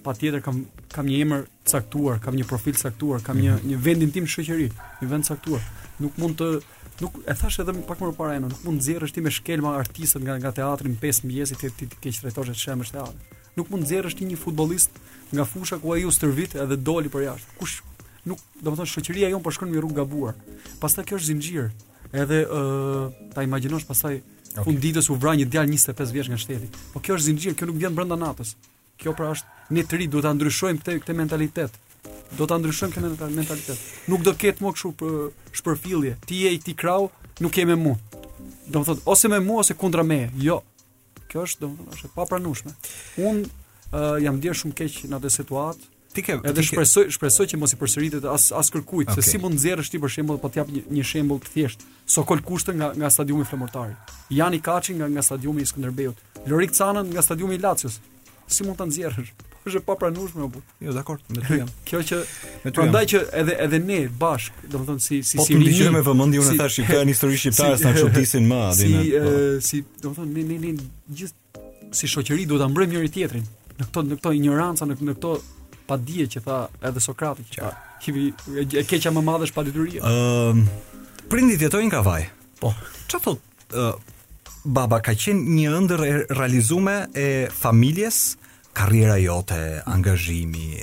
patjetër kam, kam një emër të caktuar, kam një profil të caktuar, kam një, mhm. një vendin tim në shoqëri, një vend të caktuar. Nuk mund të, nuk e thash edhe pak më parë nuk mund të nxjerrësh ti me shkelma artistët nga nga teatri në 5 të mëngjesit ti t'i keqtrajtosh a të shembësh teatrin. Nuk mund të nxjerrësh ti një futbollist nga fusha ku ai u stërvit edhe doli për jashtë. Kush nuk, domethënë shoqëria jon po shkon në rrugë të gabuar. Pastaj kjo është zinxhir. Edhe ë ta imagjinosh pastaj okay. n'fund të ditës u vra një djalë 25 vjeç nga shteti. Po kjo është zinxhir, kjo nuk vjen brenda natës. Kjo pra është ne të rinjtë duhet ta ndryshojmë këtë këtë mentalitet. Do ta ndryshojmë këtë mentalitet. Nuk do të ketë më kështu për shpërfillje. Ti je i atij krahu, nuk je me mua. Domethënë ose me mua ose kundra meje. Jo. Kjo është domethënë është e papranueshme. Un uh, jam ndier shumë keq në atë situatë, Ti ke edhe shpresoj shpresoj që mos i përsëritet as as kërkujt okay. se si mund ta nxjerrësh ti për shembull po të jap një, një shembull të thjeshtë. Sokol Kushtën nga nga stadiumi Flamurtari. Jani Kaçin nga nga stadiumi i Skënderbeut. Lorik Canën nga stadiumi i Lacios. Si mund ta nxjerrësh? Po është e papranueshme apo? Jo, dakor, me ty jam. Kjo që me ty. Prandaj që edhe edhe ne bashk, domethënë si si po si rini. Po me vëmendje unë si, thash, janë histori shqiptare s'na çudisin më atë. Si po. si domethënë ne ne ne gjithë si shoqëri duhet ta mbrojmë njëri tjetrin në këto në këto injoranca në në këto padije që tha edhe Sokrati që tha e keqja më madhe është padituria. Ëm uh, prindrit jetojnë Kavajë. Po. Çfarë thot uh, baba ka qenë një ëndër e realizuar e familjes, karriera jote, angazhimi,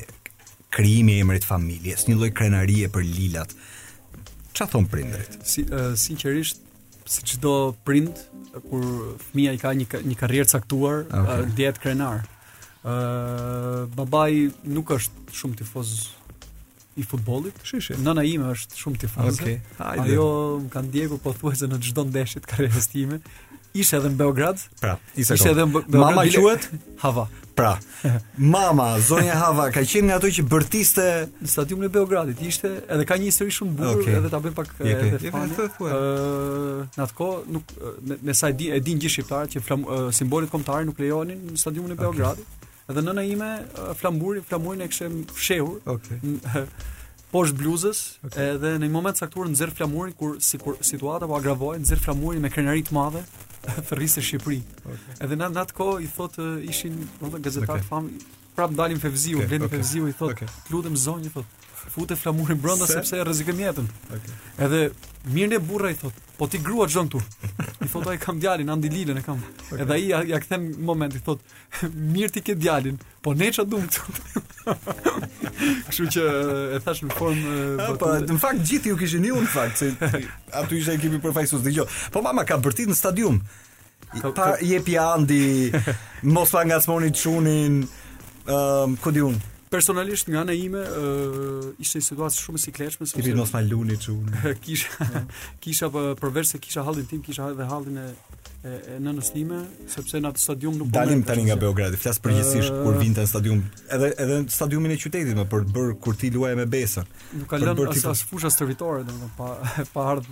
krijimi i emrit familjes, një lloj krenarie për Lilat. Çfarë thon prindërit? Si uh, sinqerisht si çdo prind kur fëmija i ka një një karrierë caktuar, okay. uh, ndihet krenar. Ë uh, babai nuk është shumë tifoz i futbollit. Shi shi. Nëna ime është shumë tifoze. Okay. Ajo më ka ndjekur pothuajse në çdo ndeshje të karrierës sime. Ishte edhe në Beograd. Pra. Ishte edhe mama quhet Hava. Pra, mama zonja Hava ka qenë nga ato që bërtiste në stadiumin e Beogradit. Ishte edhe ka një histori shumë të bukur, okay. edhe ta bëjmë pak edhe fani. Në atë kohë nuk me, me sa e di e din gjithë shqiptarët që flam, uh, simbolet kombëtare nuk lejoheshin në stadiumin e Beogradit. Okay. Edhe nëna ime flamburin, flamurin e kishte fshehur. Okay. poshtë bluzës okay. edhe në një moment të caktuar nxjerr flamurin kur si kur situata po agravohej nxjerr flamurin me krenari të madhe thërriste Shqipëri. Okay. Edhe në atë kohë i thotë ishin edhe gazetar okay. fam prap ndalin Fevziu, okay, Blendi okay. Fevziu i thotë okay. lutem zonjë thotë fute flamurin brenda Se? sepse rrezikon jetën. Okay. Edhe mirë ne burra i thotë, po ti grua ç'do këtu. I thotë ajo kam djalin Andi Lilën e kam. Okay. Edhe ai ja, ja kthen në moment i thotë mirë ti ke djalin. Po ne çfarë duam këtu. Kështu që e thash në formë batute. Po, në fakt gjithë ju kishin ju në fakt se aty ishte ekipi përfaqësues dëgjoj. Po mama ka bërtit në stadium. Po, pa po. jepi Andi, mos ma ngacmoni çunin, ëm ehm, ku di unë. Personalisht nga ana ime ë uh, ishte një situatë shumë e sikletshme sepse mos ma luni çunin. kisha kisha po, përveç se kisha hallin tim, kisha edhe hallin e e nënës sime, sepse në atë stadium nuk po dalim tani nga Beogradi, flas përgjithësisht uh, kur vinte në stadium, edhe edhe në stadiumin e qytetit më përpara kur ti luaje me Besën. Nuk ka lënë as as fusha stërvitore domethënë pa pa ardh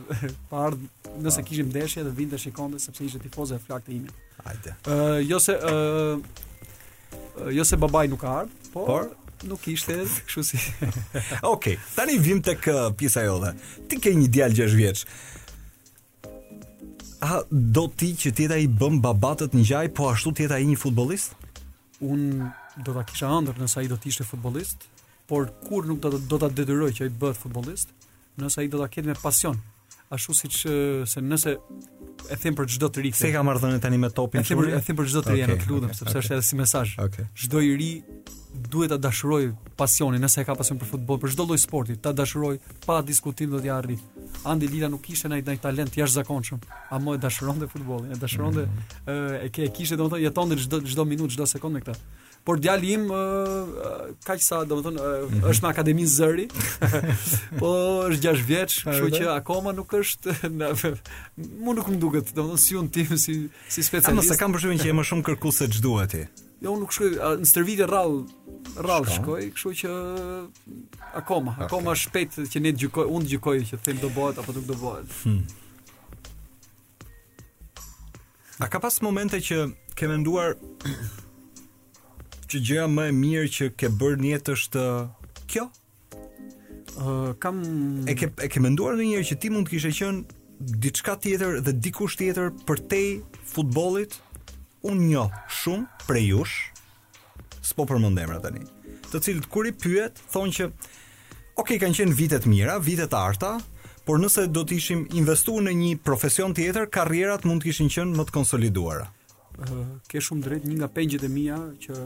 pa ardh nëse ah. kishim ndeshje dhe vinte shikonte sepse ishte tifozë e flaktë ime. Hajde. Ë uh, jo se ë uh, jo se babai nuk ka ardh, po por nuk ishte kështu si. Okej, okay, tani vim tek pjesa jote. Ti ke një djalë 6 vjeç. A do ti që të jetë ai bëmë baba të të ngjaj, po ashtu të jetë ai një futbolist? Unë do ta kisha ëndërr nëse ai do të ishte futbolist, por kurrë nuk do ta, do ta detyroj që ai të bëhet futbolist, nëse ai do ta ketë me pasion. Ashtu siç se nëse e them për çdo të ri. Si e ka marrëdhënien tani me topin. E them për çdo të ri, okay, të lutem, okay, sepse okay. është edhe si mesazh. Çdo okay. i ri duhet ta dashuroj pasionin, nëse e ka pasion për futboll, për çdo lloj sporti, ta dashuroj pa diskutim do t'i arri. Andi Lila nuk kishte ndonjë ndonjë talent jashtëzakonshëm, ama e dashuronte futbollin, e dashuronte mm. e, e kishte domethënë jetonte çdo çdo minutë, çdo sekondë me këtë. Por djali im kaq sa domethënë mhm. është në akademinë Zëri. po është 6 vjeç, kështu që akoma nuk është në mu nuk më duket, domethënë syrin tim si si specialist. Ama kam përshtypjen që je më shumë kërkues se ç'duhet ti. Jo, unë nuk shkoj, në stërvitje rrallë, rrallë shkoj, kështu që akoma, akoma është shpejt që ne të gjykoj, unë të gjykoj që të them do bëhet apo nuk do bëhet. Hmm. A ka pas momente që ke menduar që gjëja më e mirë që ke bërë në jetë është kjo? Uh, kam e ke e ke menduar ndonjëherë që ti mund të kishe qenë diçka tjetër dhe dikush tjetër përtej futbollit? Unë njoh shumë prej jush, s'po përmend emra tani, të cilët kur i pyet thonë që ok, kanë qenë vite të mira, vite të arta, por nëse do të ishim investuar në një profesion tjetër, karrierat mund të kishin qenë më të konsoliduara. ke shumë të drejtë një nga pengjet e mia që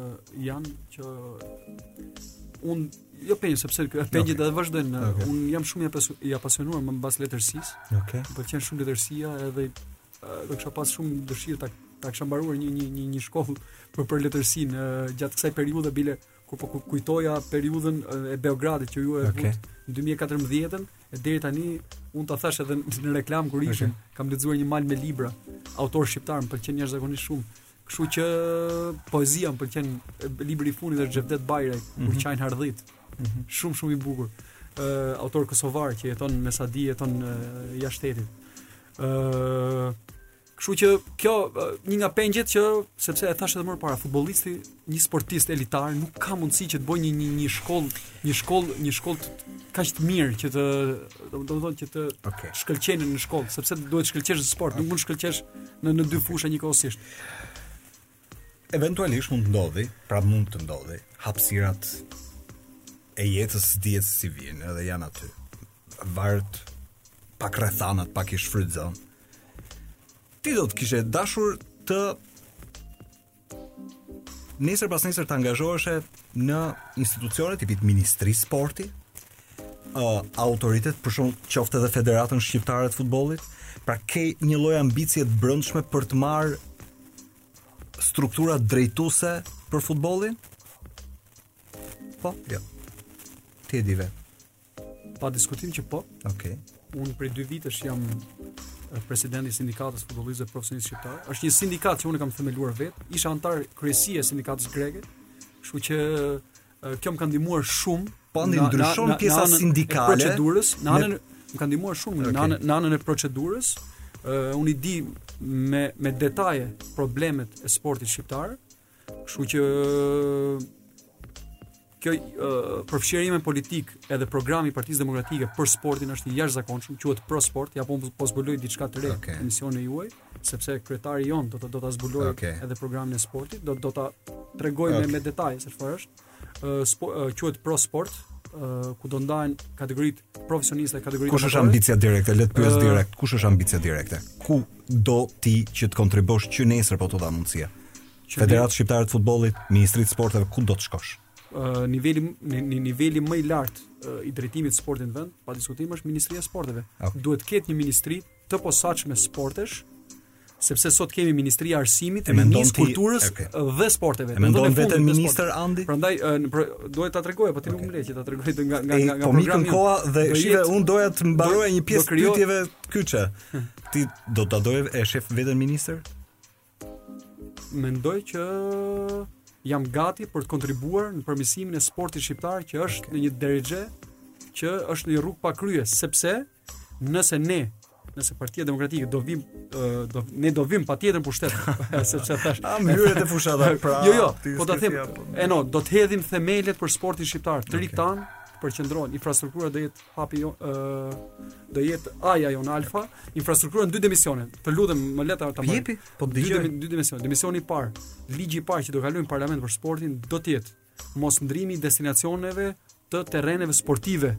janë që un jo peng sepse pengjet okay. edhe vazhdojnë okay. un jam shumë i apasionuar më mbas letërsisë okej okay. më pëlqen shumë letërsia edhe do kisha pas shumë dëshirë ta ta kisha mbaruar një një një një shkollë për për letërsinë gjatë kësaj periudhe bile kur po kujtoja periudhën e Beogradit që ju e okay. vutë në 2014-ën e deri tani un ta thash edhe në reklam kur ishim okay. kam lexuar një mal me libra autor shqiptar më pëlqen jashtëzakonisht shumë kështu që poezia më pëlqen libri i fundit është Xhevdet Bajraj mm -hmm. Kur qajnë hardhitë mm -hmm. shumë shumë i bukur uh, autor kosovar që jeton me sa di jeton uh, jashtë shtetit uh, Kështu që kjo një nga pengjet që sepse e thashë edhe më parë, futbollisti, një sportist elitar nuk ka mundësi që të bëjë një një një shkollë, një shkollë, një shkollë kaq të mirë që të domethënë që të okay. shkëlqejë në shkollë, sepse duhet të shkëlqesh në sport, nuk mund të shkëlqesh në në dy fusha njëkohësisht. Eventualisht mund të ndodhi, pra mund të ndodhi, hapësirat e jetës së dijet si vjen edhe janë aty. Varet pak rrethanat pak i shfrytëzon. Ti do të kishe dashur të nesër pas nesër të angazhoheshe në institucione tipit Ministri Sporti, uh, autoritet për shembull qoftë edhe Federatën Shqiptare të Futbolit, pra ke një lloj ambicje të brëndshme për të marrë struktura drejtuese për futbollin? Po, jo. Ti e di vetë. Pa diskutim që po. Okej. Okay. Unë prej dy vitesh jam presidenti i sindikatës së futbollistëve profesionistë shqiptarë. Është një sindikatë që unë e kam themeluar vetë. Isha anëtar kryesie e sindikatës greke. Kështu që Kjo më ka ndihmuar shumë. Po ndi- ndryshon pjesa sindikale. Procedurës, në anën më ka ndihmuar shumë në anën në anën e procedurës. Uh, unë i di me me detaje problemet e sportit shqiptar. Kështu që kjo uh, përfshirja ime në politikë edhe programi i Partisë Demokratike për sportin është i jashtëzakonshëm, quhet Pro Sport, ja po po zbuloj diçka të re okay. në emisionin tuaj. Uh, sepse kryetari jonë do të do ta zbulojë okay. edhe programin e sportit, do do ta tregojë okay. me, me detaje se çfarë është. Ë uh, quhet Pro Sport, uh, ku do ndahen kategoritë profesioniste, kategoritë Kush është ambicia direkte? Le të të pyes uh, direkt, kush është ambicia direkte? Ku do ti që të kontribosh që nesër po të dha mundësia? Federatë Shqiptare të Futbollit, Ministri të Sporteve, ku do të shkosh? Uh, niveli në niveli më i lartë uh, i drejtimit të sportit në vend, pa diskutim është Ministria e Sporteve. Okay. Duhet të ketë një ministri të posaçme sportesh, sepse sot kemi Ministria e Arsimit, e Ministria e Kulturës okay. dhe Sporteve. E mendon veten ministër Andi? Prandaj duhet ta tregoj, po ti nuk okay. më le që ta tregoj të nga nga nga nga. Po më ikën koha dhe shive unë doja të mbaroja një pjesë të pyetjeve kyçe. Ti do ta doje e shef veten ministër? Mendoj që jam gati për të kontribuar në përmirësimin e sportit shqiptar që është në një derexhe që është në një rrugë pa krye, sepse nëse ne nëse Partia Demokratike do vim do ne do vim patjetër në pushtet sepse thashë a mënyret e fushave pra jo jo po ta them po. ne do të hedhim themelet për sportin shqiptar të okay. ri tani përqendrohen infrastruktura do jetë hapi jo, uh, do jetë a-ja jonë alfa, infrastruktura në dy dimensione. Të lutem, më le ta ta bëj. Jepi, po të dëgjoj. Dy, dy dimensione. Dimensioni i parë, ligji i parë që do kalojë në parlament për sportin do të jetë mosndërrimi i destinacioneve të terreneve sportive,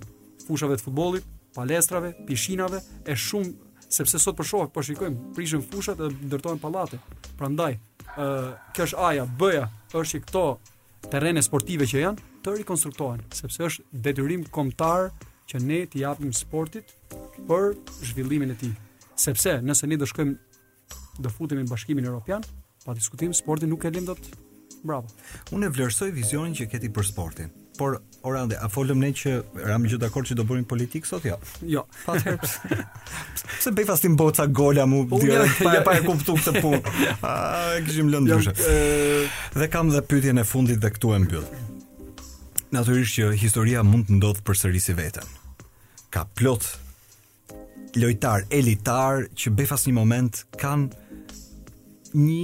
fushave të futbollit, palestrave, pishinave e shumë sepse sot po shohim, po shikojmë, prishin fushat dhe ndërtojnë pallate. Prandaj, ë, uh, kjo është a-ja, b-ja, është që këto terrene sportive që janë të rikonstruktohen, sepse është detyrim kombëtar që ne t'i japim sportit për zhvillimin e tij. Sepse nëse ne do shkojmë do futemi në Bashkimin Evropian, pa diskutim sportin nuk e lëm dot. Bravo. Unë e vlerësoj vizionin që ke ti për sportin, por O Rande, a folëm ne që ramë të gjithë dakord që do bënim politikë sot jo? Jo. Atëherë pse pse bëj fastim boca gola mu po, dhe pa pa e kuptuar këtë punë. A e kishim lënë dyshe. Dhe kam dhe pyetjen e fundit dhe këtu e mbyll. Natyrisht që historia mund të ndodhë përsëri si veten. Ka plot lojtarë elitarë që befas një moment kanë një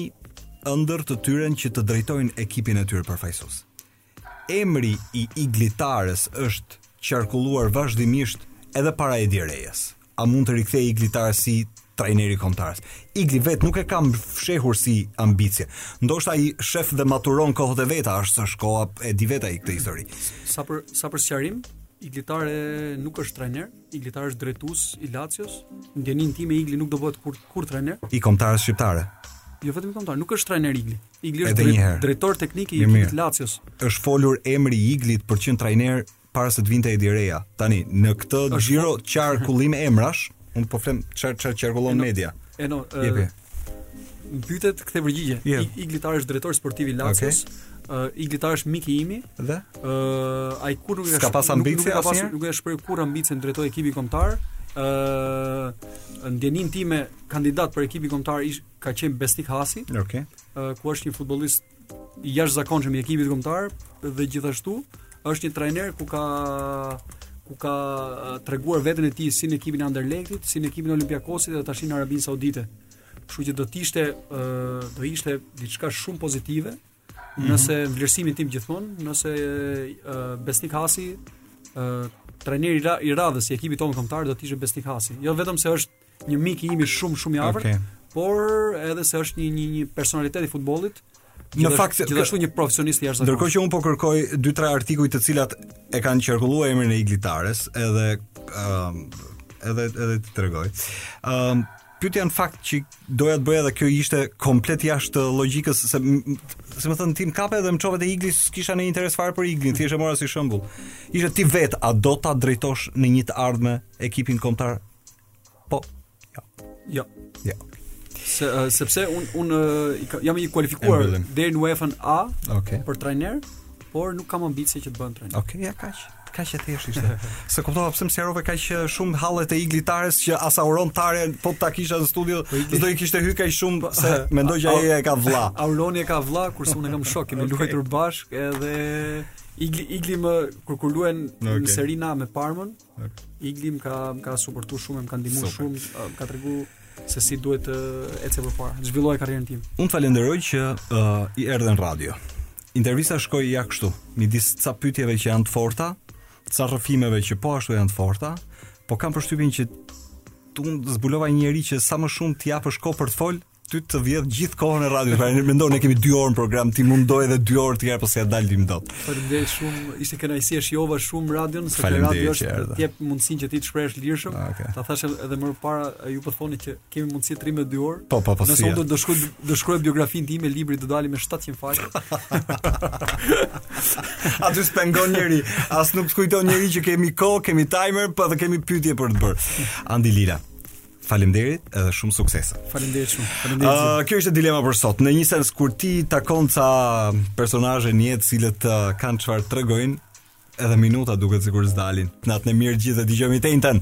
ëndërr të tyren që të drejtojnë ekipin e tyre përfaqësues. Emri i Igli Tares është qarkulluar vazhdimisht edhe para Edi Rejës. A mund të rikthehet Igli Tare si trajneri i Kombëtares? Igli vetë nuk e ka fshehur si ambicie. Ndoshta ai shef dhe maturon kohët e veta, është është koha e di vetë ai këtë histori. Sa për sa për sqarim, Igli Tare nuk është trajner, Igli Tare është drejtues i Lacios. Në mendimin tim Igli nuk do bëhet kurrë kurrë trajner. I Kombëtares shqiptare. Jo vetëm i Kombëtares, nuk është trajner Igli. Igli është drejt, drejtor teknik i ekipit të Lacios. Është folur emri i Iglit për të qenë trajner para se të vinte Edi Reja. Tani në këtë xhiro qarkullim emrash, unë po them çfarë çfarë qarkullon media. E no, jepi. Kthe përgjigje. Yeah. Igli Tare është drejtor sportiv i Lacios. Okay. Uh, Igli Tare është mik i imi dhe ë uh, ai kurrë nuk ka pas ambicie nuk, nuk, nuk, nuk e shpreh kurrë ambicien të drejtojë ekipin kombëtar. ë uh, në mendjen time kandidat për ekipin kombëtar ish ka qenë Besnik Hasi, okay. uh, ku është një futbollist i jashtëzakonshëm i ekipit kombëtar dhe gjithashtu është një trajner ku ka ku ka treguar veten e tij si në ekipin e Anderlechtit, si në ekipin e Olympiakosit dhe tash në Arabinë Saudite. Kështu që do të ishte uh, do ishte diçka shumë pozitive mm -hmm. në vlerësimin tim gjithmonë, nëse uh, Besnik Hasi uh, trajneri i radhës i ekipit tonë kombëtar do të ishte Besnik Hasi. Jo vetëm se është Një mik i imi shumë shumë i afërt, okay. por edhe se është një një një personalitet i futbollit. Në fakt është gjithashtu një profesionist i jashtëzakonshëm. Ndërkohë që unë po kërkoj 2-3 artikuj të cilat e kanë qarkulluar emrin e Igli Tares, edhe ëm uh, edhe edhe t'i tregoj. Ëm uh, pyetja në fakt që doja të bëja dhe kjo ishte komplet jashtë logjikës se domethënë ti m'kape dhe më çove te Igli s'kisha në interes fare për Iglin, thjesht e mora si shembull. Ishte ti vetë a do ta drejtosh në një të ardhme ekipin kombëtar Po. Jo. Jo. Jo. Se, uh, sepse unë unë uh, jam i kualifikuar deri në UEFA A okay. për trajner, por nuk kam ambicie që të bëhem trajner. Okej, okay, ja kaq. Kaq e thjeshtë ishte. S'e kuptova pse më sqarove kaq shumë hallet e Igli Tares që as Auron Tare po ta kisha në studio, s'do i kishte hyrë kaq shumë po, se mendoj që ai e ka vlla. Auroni e ka vlla, kurse unë e kam shok, kemi luajtur bashkë edhe Igli Igli më kur kur luaja okay. në Serinë A me Parmën, Igli më ka më ka suportuar shumë, më ka ndihmuar shumë, më ka treguar se si duhet të eci përpara, të zhvilloj karrierën tim. Unë të falenderoj që uh, erdhe në radio. Intervista shkoi ja kështu, midis ca pyetjeve që janë të forta, ca rrëfimeve që po ashtu janë të forta, po kam përshtypjen që unë zbulova një njeri që sa më shumë t'i japësh kohë për të fol, Ty të vjedh gjithë kohën e radios. Pra në mendon ne kemi 2 orë në program, të duhen edhe 2 orë tjera po s'ja dalim dot. Faleminderit shumë. Ishte kënaqësi e shijova shumë radion, se radio është të jep mundësinë që ti të shprehesh lirshëm. Ah, okay. Ta thashë edhe më parë ju po thoni që kemi mundësi të rrimë 2 orë. Po, po, po. Nëse unë do shkruaj do shkruaj biografinë time, libri do dali me 700 faqe. As të pengon njeri, as nuk të kujton njeri që kemi kohë, kemi timer, pa po dhe kemi pyetje për të bërë. Andi Lila, Faleminderit edhe shumë suksese. Faleminderit shumë. Faleminderit. Uh, kjo ishte dilema për sot. Në një sens kur ti takon ca personazhe në jetë, të cilët uh, kanë çfarë tregojnë, edhe minutat duket sikur s'dalin. Natën e mirë të gjithëve dhe dëgjohemi të enjten.